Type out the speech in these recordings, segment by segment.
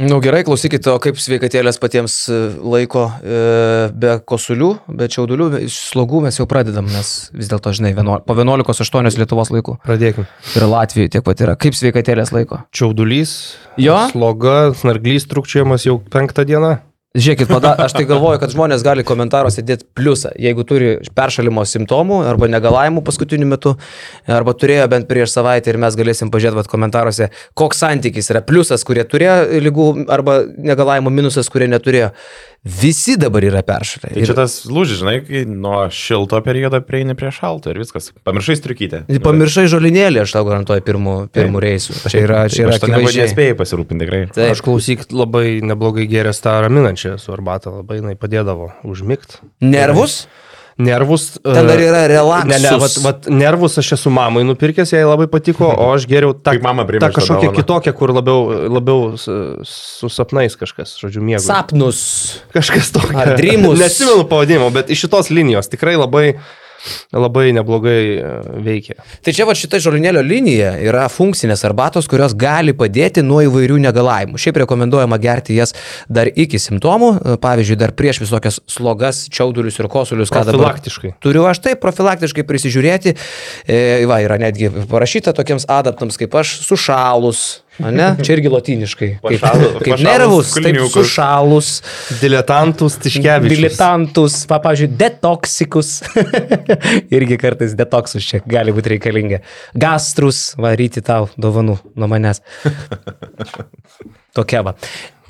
Na nu, gerai, klausykite, o kaip sveikatėlės patiems e, laiko e, be kosulių, be čiaudulių, slogų mes jau pradedam, nes vis dėlto, žinai, vieno, po 11.8 Lietuvos laikų. Pradėkime. Ir Latvijoje tiek pat yra. Kaip sveikatėlės laiko? Čiaudulys. Jo. Sloga, snarglys trukčiamas jau penktą dieną. Žiūrėkit, pada, aš tai galvoju, kad žmonės gali komentaruose dėti pliusą, jeigu turi peršalimo simptomų arba negalavimų paskutiniu metu, arba turėjo bent prieš savaitę ir mes galėsim pažiūrėti komentaruose, koks santykis yra pliusas, kurie turėjo lygų arba negalavimų, minusas, kurie neturėjo. Visi dabar yra peršalę. Tai čia tas lūžis, žinai, kai nuo šilto periodo prieini prie šalto ir viskas. Pamiršai striukytę. Pamiršai žolinėlį, aš tau garantuoju, pirmų, pirmų reisų. Čia yra, čia yra akivaizdžiai. Nespėjai pasirūpinti tikrai. Taip. Aš klausyk labai neblogai geręs tą raminančią su arbata, labai jinai padėdavo užmigti. Nervus? Gerai nervus. Ten dar yra relaksas. Ne, ne, vat, vat, nervus aš esu mamai nupirkęs, jai labai patiko, o aš geriau tą, tą kažkokią kitokią, kur labiau, labiau su sapnais kažkas, žodžiu, mėgau. Sapnus. Kažkas tokio. Ar dreamus. Nesimenu pavadinimo, bet iš šitos linijos tikrai labai labai neblogai e, veikia. Tai čia va šita žolinėlio linija yra funkcinės arbatos, kurios gali padėti nuo įvairių negalavimų. Šiaip rekomenduojama gerti jas dar iki simptomų, e, pavyzdžiui, dar prieš visokias slogas, čiaudulius ir kosulius. Profilaktiškai. Turiu aš taip profilaktiškai prisižiūrėti. E, va, yra netgi parašyta tokiems adaptams kaip aš, sušalus, Ne? Čia irgi latiniškai. Kaip, kaip nervus, taip sušalus. Diletantus, tiškevičius. Diletantus, pavyzdžiui, detoksikus. irgi kartais detoksus čia gali būti reikalinga. Gastrus, varyti tau dovanų nuo manęs. Tokia va.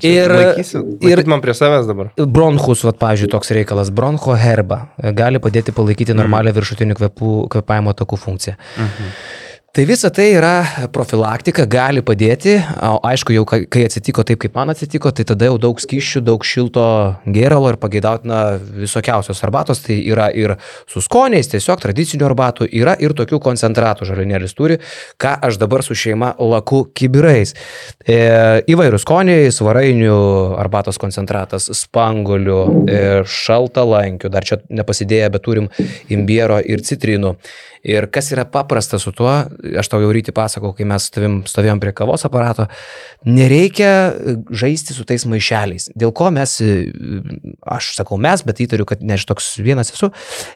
Ir, Laikysiu, ir man prie savęs dabar. Bronchus, vat, pavyzdžiui, toks reikalas, broncho herba, gali padėti palaikyti normalią viršutinių kvepų, kvepavimo takų funkciją. Mhm. Tai visa tai yra profilaktika, gali padėti, o aišku, jau kai atsitiko taip, kaip man atsitiko, tai tada jau daug skyščių, daug šilto gėralo ir pageidautina visokiausios arbatos, tai yra ir su skoniais, tiesiog tradicinių arbatų, yra ir tokių koncentratų žalinėlis turi, ką aš dabar su šeima laku kibirais. E, įvairių skoniai, svarainių arbatos koncentratas, spangolių, e, šaltalankių, dar čia nepasidėję, bet turim imbiero ir citrinų. Ir kas yra paprasta su tuo, aš tau jau rytį pasakau, kai mes tavim stovėjom prie kavos aparato, nereikia žaisti su tais maišeliais. Dėl ko mes, aš sakau mes, bet įtariu, kad ne aš toks vienas esu,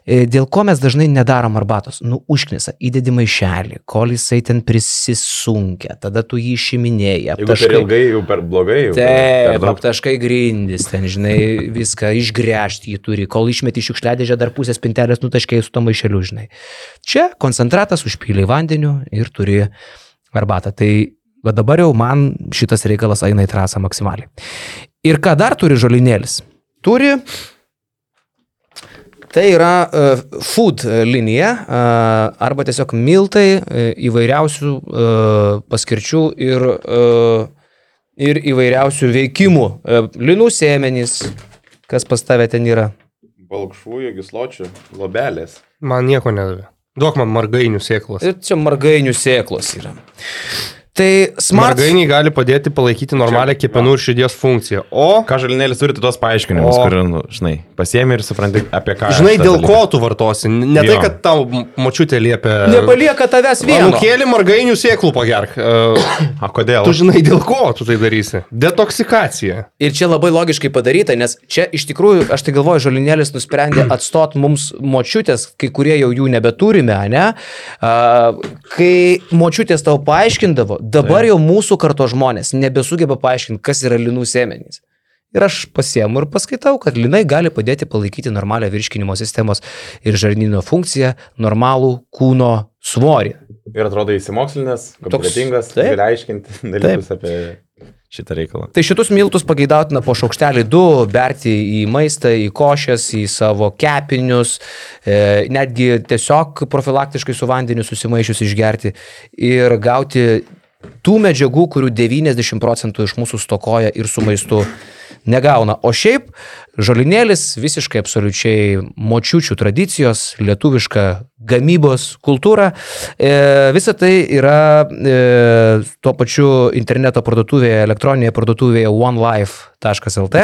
dėl ko mes dažnai nedarom arbatos. Nu, užknisa, įdedi maišelį, kol jisai ten prisisunkia, tada tu jį išiminėjai. Aptaškai, per ilgai, jau per blogai. Jau taip, aptaškai grindis, ten, žinai, viską išgręžti jį turi, kol išmeti šiukšliadėžę, dar pusės pintelės nutaškai su to maišeliu, žinai. Čia koncentratas užpylė vandeniu ir turi arbatą. Tai va dabar jau man šitas reikalas eina į trasą maksimaliai. Ir ką dar turi žolinėlis? Turi Tai yra uh, food linija uh, arba tiesiog miltai uh, įvairiausių uh, paskirčių ir, uh, ir įvairiausių veikimų. Uh, linų sėmenys, kas pas tavę ten yra? Balkšvųjų, gisločių, lobelės. Man nieko nedavė. Duok man margainių sėklos. Ir čia margainių sėklos yra. Tai smart. Margainiai gali padėti palaikyti normalią kepenų ir širdies funkciją. O... Ką žalinėlis turi tuos paaiškinimus, o... kur, nu, žinai, pasiemi ir supranti apie ką. Žinai, dėl ko tu vartosi. Ne jo. tai, kad tau močiutė liepia. Nepalieka tavęs vieno. Nukėlė margainių sėklų pagerk. A kodėl? Tu žinai, dėl ko tu tai darysi. Detoksikacija. Ir čia labai logiškai padaryta, nes čia iš tikrųjų, aš tai galvoju, žalinėlis nusprendė atstot mums močiutės, kai kurie jau jų nebeturime, ne? Kai močiutės tau paaiškindavo, Dabar tai. jau mūsų karto žmonės nebesugeba paaiškinti, kas yra linų sėmenys. Ir aš pasiemu ir paskaitau, kad linai gali padėti palaikyti normalią virškinimo sistemos ir žarnyno funkciją, normalų kūno svorį. Ir atrodo įsimokslinęs, kompetentingas, gali aiškinti dalykus taip. apie šitą reikalą. Tai šitus miltus pageidautina po šaukštelį du, berti į maistą, į košės, į savo kepinius, e, netgi tiesiog profilaktiškai su vandeniu susimaišius išgerti ir gauti tų medžiagų, kurių 90 procentų iš mūsų stokoja ir su maistu negauna. O šiaip žolinėlis visiškai absoliučiai močiučių tradicijos, lietuviška gamybos kultūra. E, visa tai yra e, tuo pačiu interneto parduotuvėje, elektroninėje parduotuvėje OneLife basketnews.lt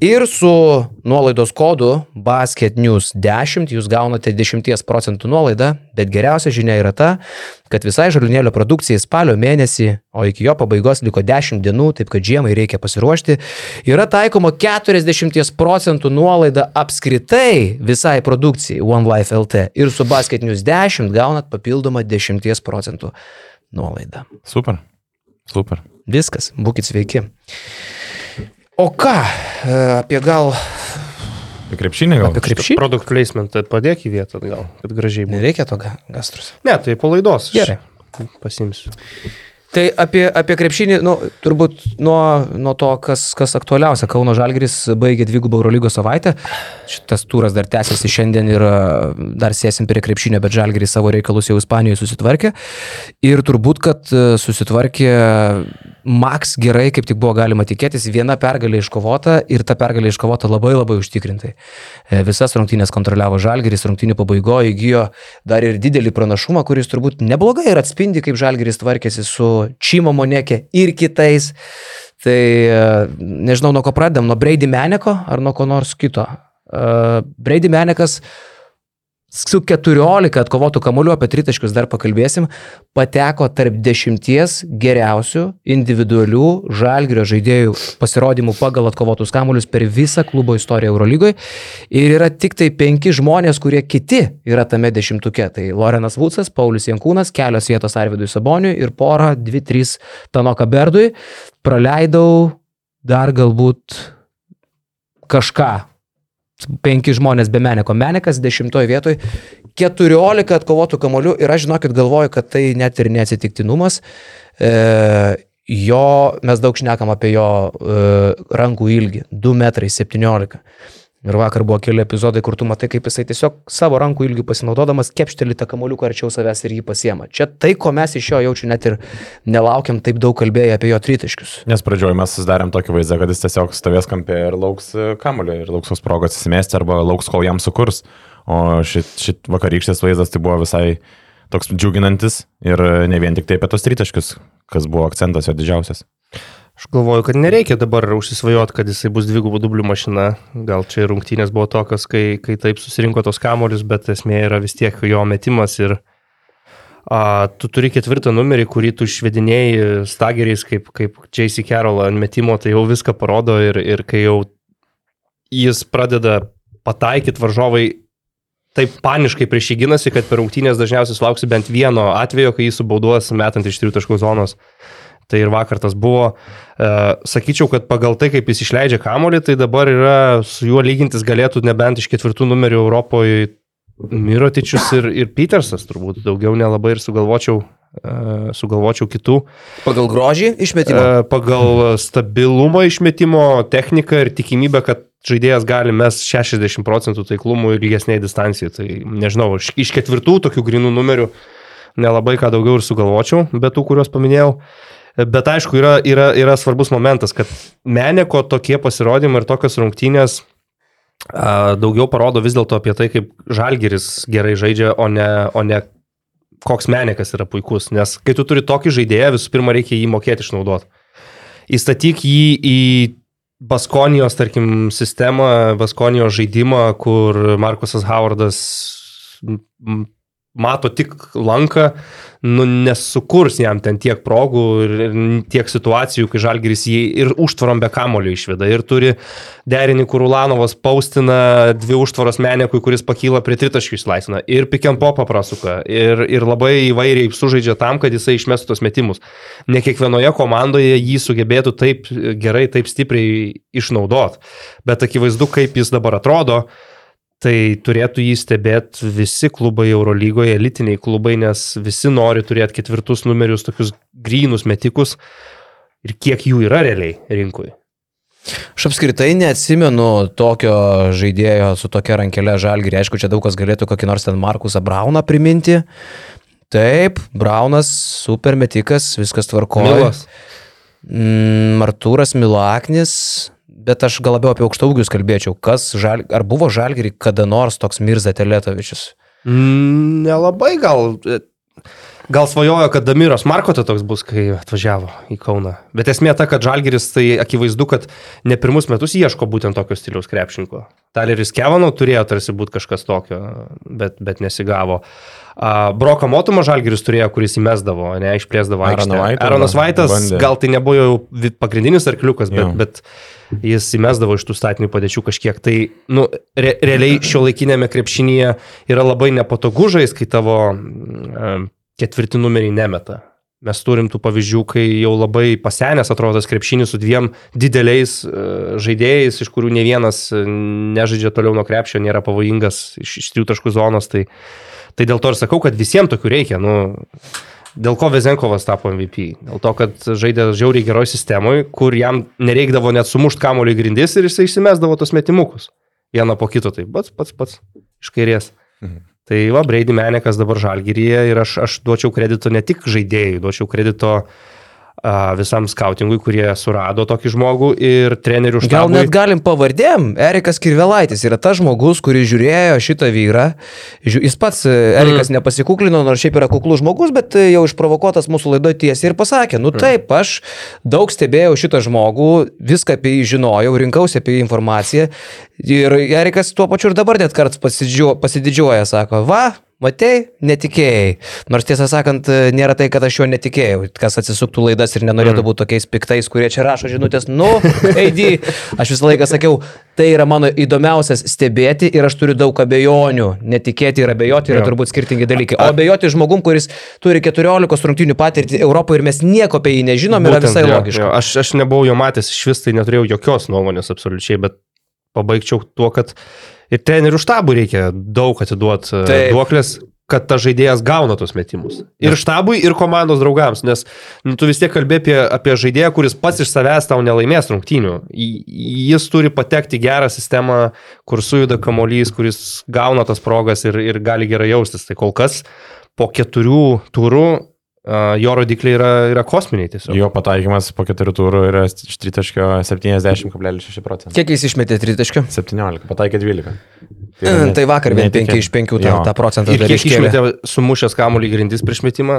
ir su nuolaidos kodu basketnews10 jūs gaunate 10 procentų nuolaidą, bet geriausia žinia yra ta, kad visai žalunėlio produkcijai spalio mėnesį, o iki jo pabaigos liko 10 dienų, taip kad žiemai reikia pasiruošti, yra taikoma 40 procentų nuolaida apskritai visai produkcijai OneLife LT ir su basketnews 10 gaunat papildomą 10 procentų nuolaidą. Super. Super. Viskas, būkite sveiki. O ką, e, apie gal... Apie krepšinį gal? Apie krepšinį. Product placement, tai padėk į vietą gal, kad gražiai būtų. Nereikia to gastrus. Ne, tai po laidos. Gerai. Pasimsiu. Tai apie, apie krepšinį, nu, turbūt nuo, nuo to, kas, kas aktualiausia. Kauno Žalgeris baigė dvigubą Eurolygos savaitę. Šitas turas dar tęsiasi šiandien ir dar sėsim prie krepšinio, bet Žalgeris savo reikalus jau Ispanijoje susitvarkė. Ir turbūt, kad susitvarkė Max gerai, kaip tik buvo galima tikėtis, viena pergalė iškovota ir ta pergalė iškovota labai labai užtikrintai. E, visas rungtynės kontroliavo Žalgeris, rungtynių pabaigoje įgyjo dar ir didelį pranašumą, kuris turbūt neblogai ir atspindi, kaip Žalgeris tvarkėsi su Čimo Monekė ir kitais. Tai e, nežinau, nuo ko pradedam, nuo Brady Meneko ar nuo ko nors kito. E, Brady Menekas su 14 atkovotų kamuolių, apie tritaškius dar pakalbėsim, pateko tarp dešimties geriausių individualių žalgrio žaidėjų pasirodymų pagal atkovotus kamuolius per visą klubo istoriją Eurolygoje. Ir yra tik tai penki žmonės, kurie kiti yra tame dešimtuke. Tai Lorenas Vucas, Paulius Jankūnas, kelios vietos Arvidui Saboniui ir pora, dvi, trys Tanoka Berdui. Praleidau dar galbūt kažką penki žmonės be Meneko. Menekas dešimtoje vietoje, keturiolika atkovotų kamolių ir aš žinokit galvoju, kad tai net ir neatsitiktinumas. E, jo, mes daug šnekam apie jo e, rankų ilgį - 2 metrai 17. Ir vakar buvo keli epizodai, kur tu matai, kaip jisai tiesiog savo rankų ilgių pasinaudodamas kepšteli tą kamoliuką arčiau savęs ir jį pasiema. Čia tai, ko mes iš jo jaučiu net ir nelaukiam taip daug kalbėję apie jo tritaškius. Nes pradžioje mes susidarėm tokį vaizdą, kad jis tiesiog stovės kampė ir lauks e, kamoliu ir lauks tos progos įsimesti arba lauks, kol jam sukurs. O šit, šit vakarykštės vaizdas tai buvo visai toks džiuginantis ir ne vien tik tai apie tos tritaškius, kas buvo akcentas jo didžiausias. Aš galvoju, kad nereikia dabar užsisvajoti, kad jisai bus dvigubų dublių mašina. Gal čia rungtynės buvo tokios, kai, kai taip susirinko tos kamolius, bet esmė yra vis tiek jo metimas ir a, tu turi ketvirtą numerį, kurį tu išvedinėjai stageriais kaip, kaip J.C. Carroll ant metimo, tai jau viską parodo ir, ir kai jau jis pradeda pataikyti varžovai taip paniškai prieš jį ginasi, kad per rungtynės dažniausiai sulauksi bent vieno atvejo, kai jį subauduos metant iš trijų taškų zonos. Tai ir vakar tas buvo. E, sakyčiau, kad pagal tai, kaip jis išleidžia kamolį, tai dabar yra su juo lygintis galėtų nebent iš ketvirtų numerių Europoje Mirotičius ir, ir Petersas, turbūt daugiau nelabai ir sugalvočiau, uh, sugalvočiau kitų. Pagal grožį išmetimo? Uh, pagal stabilumą išmetimo, techniką ir tikimybę, kad žaidėjas gali mes 60 procentų taiklumų ir ilgesniai distancijai. Tai nežinau, iš, iš ketvirtų tokių grinų numerių nelabai ką daugiau ir sugalvočiau, bet tų, kuriuos paminėjau. Bet aišku, yra, yra, yra svarbus momentas, kad Meneko tokie pasirodymai ir tokios rungtynės a, daugiau parodo vis dėlto apie tai, kaip Žalgeris gerai žaidžia, o ne, o ne koks Menekas yra puikus. Nes kai tu turi tokį žaidėją, visų pirma reikia jį mokėti išnaudoti. Įstatyk jį į Baskonijos, tarkim, sistemą, Baskonijos žaidimą, kur Markusas Howardas mato tik lanką, nu, nesukurs jam ten tiek progų ir, tiek situacijų, kai Žalgiris jį ir užtvarom be kamulio išveda. Ir turi derinį, kur Ulanovas paustina dvi užtvaros menekui, kuris pakyla prie tritaškių išlaisvina. Ir pick and popą prasuka. Ir, ir labai įvairiai sužaidžia tam, kad jisai išmestų tos metimus. Ne kiekvienoje komandoje jį sugebėtų taip gerai, taip stipriai išnaudot. Bet akivaizdu, kaip jis dabar atrodo tai turėtų jį stebėti visi klubai Eurolygoje, elitiniai klubai, nes visi nori turėti ketvirtus numerius, tokius grynus metikus ir kiek jų yra realiai rinkui. Aš apskritai neatsimenu tokio žaidėjo su tokia rankelė žalgirė. Aišku, čia daug kas galėtų kokį nors ten Markusą Brauną priminti. Taip, Braunas, super metikas, viskas tvarkoja. Milas. Mm, Artūras Milaknis, bet aš gal labiau apie aukštaugius kalbėčiau. Kas žal, ar buvo žalgiri kada nors toks Mirza Teletovičius? Mm, nelabai gal. Gal svajojo, kad Damiros Markoto toks bus, kai atvažiavo į Kauną. Bet esmė ta, kad Žalgeris tai akivaizdu, kad ne pirmus metus ieško būtent tokio stiliaus krepšinko. Taleris Kevanau turėjo tarsi būti kažkas tokio, bet, bet nesigavo. Uh, Broką Motumą Žalgeris turėjo, kuris įmesdavo, ne, išplėsdavo. Aronas Vaitas, bandė. gal tai nebuvo jau pagrindinis arkliukas, bet, jo. bet jis įmesdavo iš tų statinių padėčių kažkiek. Tai, nu, re, realiai šio laikinėme krepšinėje yra labai nepatogu žais, kai tavo uh, ketvirti numeriai nemeta. Mes turim tų pavyzdžių, kai jau labai pasenęs atrodo tas krepšinis su dviem dideliais uh, žaidėjais, iš kurių ne vienas nežaidžia toliau nuo krepšio, nėra pavojingas iš, iš trijų taškų zonos. Tai, tai dėl to ir sakau, kad visiems tokių reikia. Nu, Dėl ko Vezenkovas tapo MVP? Dėl to, kad žaidė žiauriai geroj sistemoje, kur jam nereikdavo net sumušti kamulį grindis ir jisai išsimesdavo tos metimukus. Vieną po kito, tai pats, pats, pats iš kairės. Mhm. Tai va, Brady Menekas dabar žalgyryje ir aš, aš duočiau kredito ne tik žaidėjui, duočiau kredito uh, visam skautingui, kurie surado tokį žmogų ir trenerių štabui. Gal net galim pavardėm. Erikas Kirvelaitis yra tas žmogus, kuris žiūrėjo šitą vyrą. Jis pats, e, Erikas, mm. nepasikuklino, nors šiaip yra kuklus žmogus, bet e, jau išprovokuotas mūsų laidoje tiesiai ir pasakė, nu mm. taip, aš daug stebėjau šitą žmogų, viską apie jį žinojau, rinkausi apie jį informaciją. Ir Erikas tuo pačiu ir dabar net karts pasididžiuoja, sako, va, Matei, netikėjai. Nors tiesą sakant, nėra tai, kad aš jo netikėjau. Kas atsisuktų laidas ir nenorėtų mm. būti tokiais piktais, kurie čia rašo žinutės, nu, eidį. Aš visą laiką sakiau, tai yra mano įdomiausias stebėti ir aš turiu daug abejonių. Netikėti ir abejoti yra turbūt skirtingi dalykai. O abejoti žmogum, kuris turi 14 rungtinių patirtį Europoje ir mes nieko apie jį nežinom, Būtent, yra visai jo, logiška. Jo. Aš, aš nebuvau jo matęs iš vis, tai neturėjau jokios nuomonės absoliučiai, bet pabaigčiau tuo, kad ir trenerių štabų reikia daug atiduoti e, duoklės, kad tas žaidėjas gauna tos metimus. Ir štabui, ir komandos draugams, nes nu, tu vis tiek kalbė apie, apie žaidėją, kuris pats iš savęs tau nelaimės rungtynių. Jis turi patekti gerą sistemą, kur sujuda kamolys, kuris gauna tas progas ir, ir gali gerai jaustis. Tai kol kas po keturių turų jo rodikliai yra, yra kosminiai tiesiog. Jo pataikymas po keturių turų yra iš tritaškio 70,6 procentų. Kiek jis išmetė tritaškio? 17, pataikė 12. Tai, ne, tai vakar vien 5 iš 5 tą, tą procentą dar iškėlė. Išmetė sumušęs kamuolį grindis prieš metimą,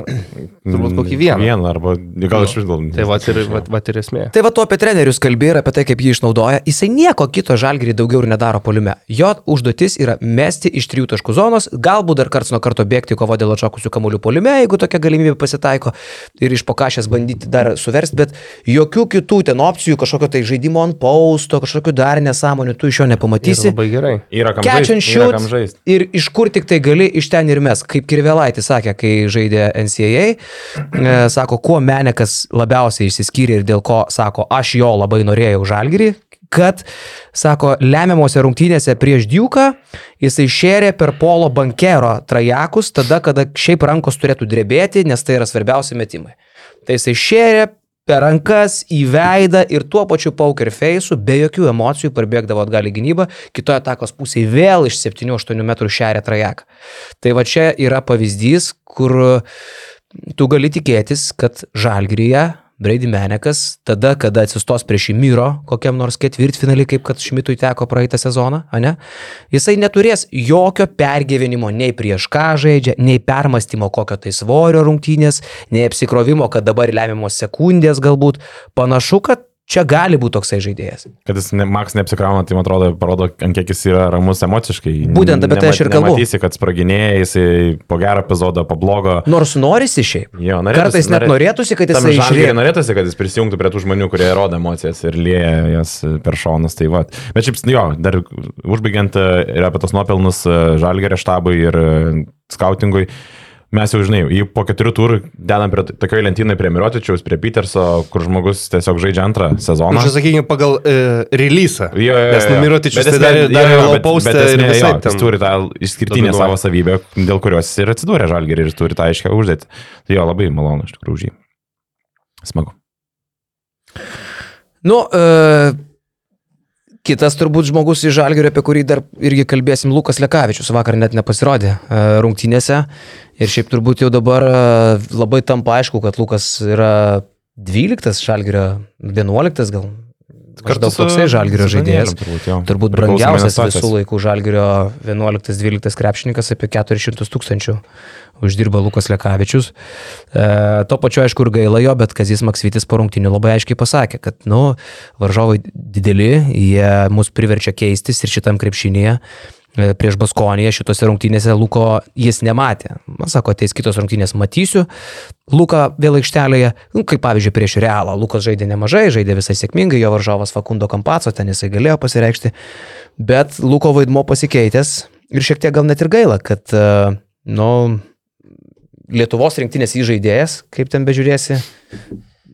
turbūt kokį vieną. Vieną, arba gal iš vis gal. Tai va ir, va, va ir esmė. Tai va tu apie trenerius kalbėjai ir apie tai, kaip jį išnaudoja. Jisai nieko kito žalgerį daugiau ir nedaro poliume. Jo užduotis yra mesti iš trijų taškų zonos, galbūt dar karts nuo karto bėgti kovo dėl atšokusių kamuolių poliume, jeigu tokia galimybė pasitaiko ir iš pokašės bandyti dar suversti, bet jokių kitų ten opcijų, kažkokio tai žaidimo ant pausto, kažkokių dar nesąmonių tu iš jo nepamatysi. Ir labai gerai. Yra kam žaisti and shoot. Ir iš kur tik tai gali, iš ten ir mes. Kaip Kirvelaitis sakė, kai žaidė NCAA, e, sako, kuo Menekas labiausiai išsiskyrė ir dėl ko, sako, aš jo labai norėjau žalgyrį, kad, sako, lemiamose rungtynėse prieš Diuką jisai šėrė per polo bankero trajakus, tada, kada šiaip rankos turėtų drebėti, nes tai yra svarbiausi metimai. Tai jisai šėrė per rankas, į veidą ir tuo pačiu poker face'u, be jokių emocijų, parbėgdavo atgal į gynybą, kitoje atakos pusėje vėl iš 7-8 metrų šerė trajeką. Tai va čia yra pavyzdys, kur tu gali tikėtis, kad žalgryje Brady Menekas, tada, kada atsistos prieš Imyro kokiam nors ketvirtfinalį, kaip kad Šmitui teko praeitą sezoną, ne? jisai neturės jokio pergyvenimo nei prieš ką žaidžia, nei permastymo kokio tai svorio rungtynės, nei apsikrovimo, kad dabar lemiamos sekundės galbūt. Panašu, kad Čia gali būti toksai žaidėjas. Kad jis ne, Max neapsikrauna, tai man atrodo, parodo, ant kiek jis yra ramus emociškai. Būtent apie tai aš ir kalbu. Matysi, kad spraginėja, jisai po gerą epizodą, po blogo. Nors norisi šiaip. Jo, norėtųsi, Kartais net norėtųsi, kad jis išrė... norėtųsi, kad jis prisijungtų prie tų žmonių, kurie rodo emocijas ir lieja jas per šonus. Tai va. Bet šiaip, jo, dar užbaigiant e, ir apie tos nuopelnus e, Žalgerio štabui ir e, skautingui. Uh, mes jau žinai, jį po keturių turų dedam prie tokio lentynai prie Mirotičiaus, prie Peterso, kur žmogus tiesiog žaidžia antrą sezoną. Aš sakykime, pagal uh, releasą. Jo, jo, jo. Nes nu Mirotičius tai dar, dar jau paustė ir visai. Jis turi tą išskirtinę savo savybę, dėl kurios jis ir atsidūrė žalgerį ir turi tą aiškę uždėti. Tai jo, labai malonu iš tikrųjų už jį. Smagu. Nu, uh Kitas turbūt žmogus iš Žalgirio, apie kurį dar irgi kalbėsim, Lukas Lekavičius, vakar net nepasirodė e, rungtynėse. Ir šiaip turbūt jau dabar e, labai tampa aišku, kad Lukas yra 12, Žalgirio 11 gal. Maždaug toksai žalgerio žaidėjas. Turbūt, jo. Turbūt brangiausias visų laikų žalgerio 11-12 krepšininkas apie 400 tūkstančių uždirba Lukas Lekavičius. E, to pačiu aišku ir gaila jo, bet Kazis Maksvitis po rungtinių labai aiškiai pasakė, kad, nu, varžovai dideli, jie mus priverčia keistis ir šitam krepšinėje. E, Prieš Baskoniją šitose rungtynėse Luko jis nematė. Man sako, ateis kitos rungtynės matysiu. Luką vėl aikštelėje, nu, kaip pavyzdžiui prieš Realą. Lukas žaidė nemažai, žaidė visai sėkmingai, jo varžovas Fakundo Kampaco, ten jisai galėjo pasireikšti. Bet Luko vaidmo pasikeitęs ir šiek tiek gal net ir gaila, kad, e, nu, Lietuvos rinktinės įžaidėjas, kaip ten bežiūrėsi,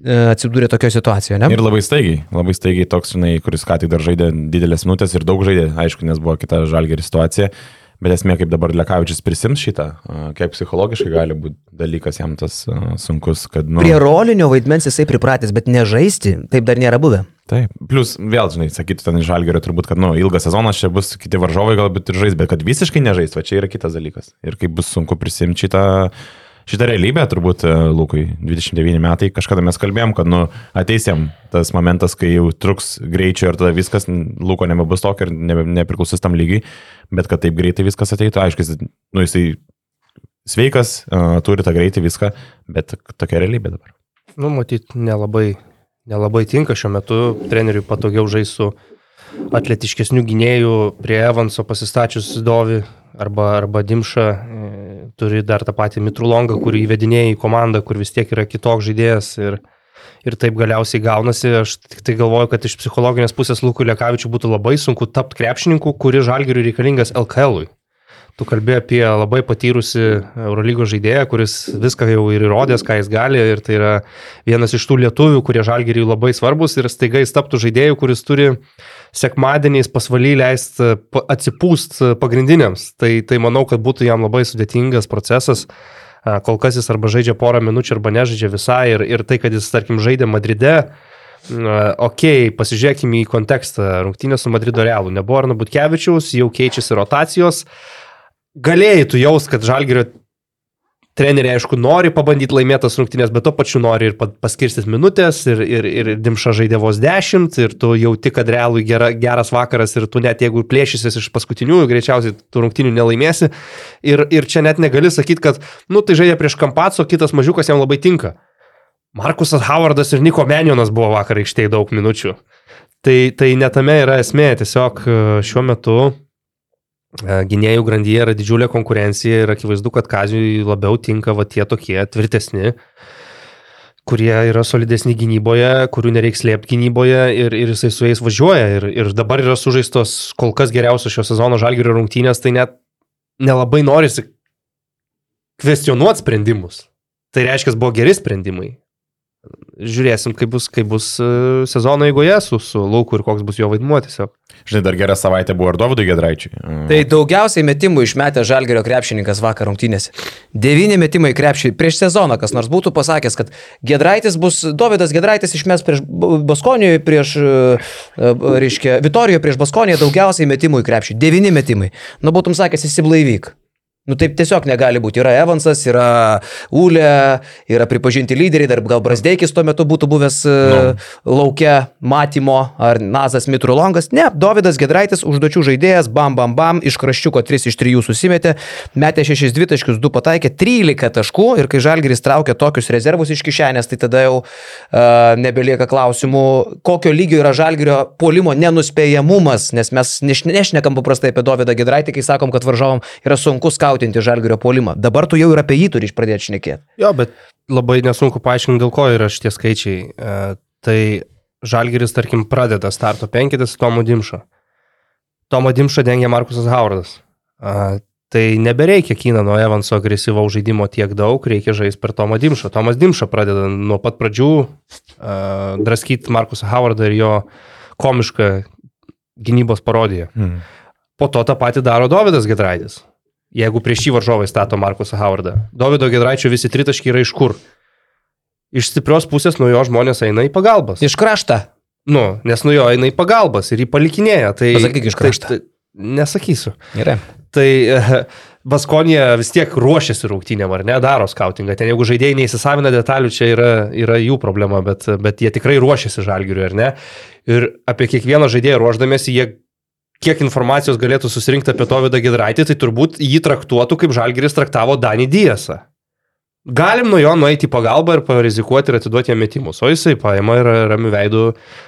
atsidūrė tokioje situacijoje, ne? Ir labai staigiai, labai staigiai toks, žinai, kuris ką tik dar žaidė didelės minutės ir daug žaidė, aišku, nes buvo kita žalgeri situacija, bet esmė, kaip dabar Lekavičius prisims šitą, kiek psichologiškai gali būti dalykas jam tas sunkus, kad, nu... Prie rolinio vaidmens jisai pripratęs, bet nežaisti, taip dar nėra buvę. Taip, plus vėl, žinai, sakytų ten žalgerio turbūt, kad, nu, ilgas sezonas čia bus kiti varžovai galbūt ir žais, bet kad visiškai nežais, va čia yra kitas dalykas. Ir kaip bus sunku prisimti šitą, šitą realybę, turbūt e, Lukui 29 metai, kažkada mes kalbėjom, kad, nu, ateis jam tas momentas, kai jau truks greičio ir tada viskas, Luko nebebus tokio ir nebe, nepriklausys tam lygiai, bet kad taip greitai viskas ateitų, aišku, jis, nu, jisai sveikas, uh, turi tą greitį viską, bet tokia realybė dabar. Nu, matyt, nelabai, nelabai tinka šiuo metu. Treneriui patogiau žaisti su atletiškesnių gynėjų prie Evanso pasistačius Dovi arba, arba Dimša. Turi dar tą patį Mitrulongą, kurį įvedinėjai į komandą, kur vis tiek yra kitoks žaidėjas. Ir, ir taip galiausiai gaunasi. Aš tik tai galvoju, kad iš psichologinės pusės Lukui Lekavičiu būtų labai sunku tapti krepšininku, kuris žalgiriui reikalingas LKL. Tu kalbėjai apie labai patyrusi Eurolygos žaidėją, kuris viską jau ir įrodęs, ką jis gali. Ir tai yra vienas iš tų lietuvių, kurie žalgeriui labai svarbus. Ir staiga jis taptų žaidėjų, kuris turi sekmadieniais pasvaly leisti atsipūst pagrindiniams. Tai, tai manau, kad būtų jam labai sudėtingas procesas. Kol kas jis arba žaidžia porą minučių, arba nežaidžia visai. Ir, ir tai, kad jis, tarkim, žaidė Madride, Ok, pasižiūrėkime į kontekstą. Rungtynės su Madrido Realu. Nebuvo Arno Butkevičiaus, jau keičiasi rotacijos. Galėjai tu jaus, kad Žalgirio treneriai, aišku, nori pabandyti laimėtas rungtynės, bet to pačiu nori ir pa- paskirstyti minutės, ir, ir, ir Dimša žaidė vos 10, ir tu jauti, kad realui gera, geras vakaras, ir tu net jeigu plėšysis iš paskutiniųjų, greičiausiai tų rungtynių nelaimėsi. Ir, ir čia net negali sakyti, kad, nu, tai žaidė prieš Kampaco, kitas mažiukas jam labai tinka. Markusas Howardas ir Niko Menionas buvo vakar aikštėje daug minučių. Tai, tai netame yra esmė, tiesiog e, šiuo metu gynėjų grandyje yra didžiulė konkurencija ir akivaizdu, kad Kazijui labiau tinka va tie tokie tvirtesni, kurie yra solidesni gynyboje, kurių nereiks slėpti gynyboje ir, ir jisai su jais važiuoja. Ir, ir dabar yra sužaistos kol kas geriausios šio sezono žalgerio rungtynės, tai net nelabai norisi kvestionuoti sprendimus. Tai reiškia, buvo geri sprendimai. Žiūrėsim, kaip bus, kaip bus e, sezono eigoje su, su Lauku ir koks bus jo vaidmuo tiesiog. Žinai, dar gerą savaitę buvo ir Dovydui Gedraičiui. Tai daugiausiai metimų išmetė Žalgerio krepšininkas vakar rungtynėse. Devyni metimai krepšį prieš sezoną, kas nors būtų pasakęs, kad Gedraitis bus, Dovydas Gedraitis išmes prieš Baskonijoje, prieš, e, e, reiškia, Vitorijoje prieš Baskoniją daugiausiai metimų į krepšį. Devyni metimai. Nu, būtum sakęs, įsiblaivyk. Nu taip tiesiog negali būti. Yra Evansas, yra Ulė, yra pripažinti lyderiai, dar gal Brasdeikis tuo metu būtų buvęs no. laukia matymo, ar Nazas Mitrulongas. Ne, Davidas Gedraitis, užduočių žaidėjas, bam, bam, bam, iš kraščiuko 3 iš 3 susimetė, metė 6 dvitaškius, 2 pataikė, 13 taškų ir kai Žalgiris traukia tokius rezervus iš kišenės, tai tada jau uh, nebelieka klausimų, kokio lygio yra Žalgirio puolimo nenuspėjamumas, nes mes neš, nešnekam paprastai apie Davidą Gedraitį, kai sakom, kad varžovam yra sunku skautinti Žalgirio puolimą. Dabar tu jau ir apie jį turi pradėti šnekėti. Jo, bet labai nesunku paaiškinti, dėl ko yra šitie skaičiai. E, tai Žalgeris, tarkim, pradeda starto penkitas Tomo Dimšo. Tomo Dimšo dengia Markusas Howardas. E, tai nebereikia Kynano Evanso agresyvaus žaidimo tiek daug, reikia žaisti per Tomą Dimšą. Tomas Dimša pradeda nuo pat pradžių uh, draskyti Markusą Howardą ir jo komišką gynybos parodiją. Hmm. Po to tą patį daro Davidas Gedraitis. Jeigu prieš jį varžovai stato Markusą Howardą. Davido Gedraičio visi tritaškiai yra iš kur? Iš stiprios pusės nuo jo žmonės eina į pagalbas. Iš kraštą. Nu, nes nuo jo eina į pagalbas ir jį palikinėja. Tai, Pasakyk iš krašto. Tai, tai, nesakysiu. Gerai. Tai e, Baskonija vis tiek ruošiasi rungtynėm, ar ne, daro skautingą. Ten jeigu žaidėjai neįsisavina detalių, čia yra, yra jų problema, bet, bet jie tikrai ruošiasi žalgiriui, ar ne. Ir apie kiekvieną žaidėją ruoždamėsi, jie kiek informacijos galėtų susirinkti apie Tovydą Gedraitį, tai turbūt jį traktuotų, kaip žalgiris traktavo Danį Diesą. Galim nuo jo nueiti į pagalbą ir parizikuoti ir atiduoti jam metimus. O jisai paima ir ramių veidų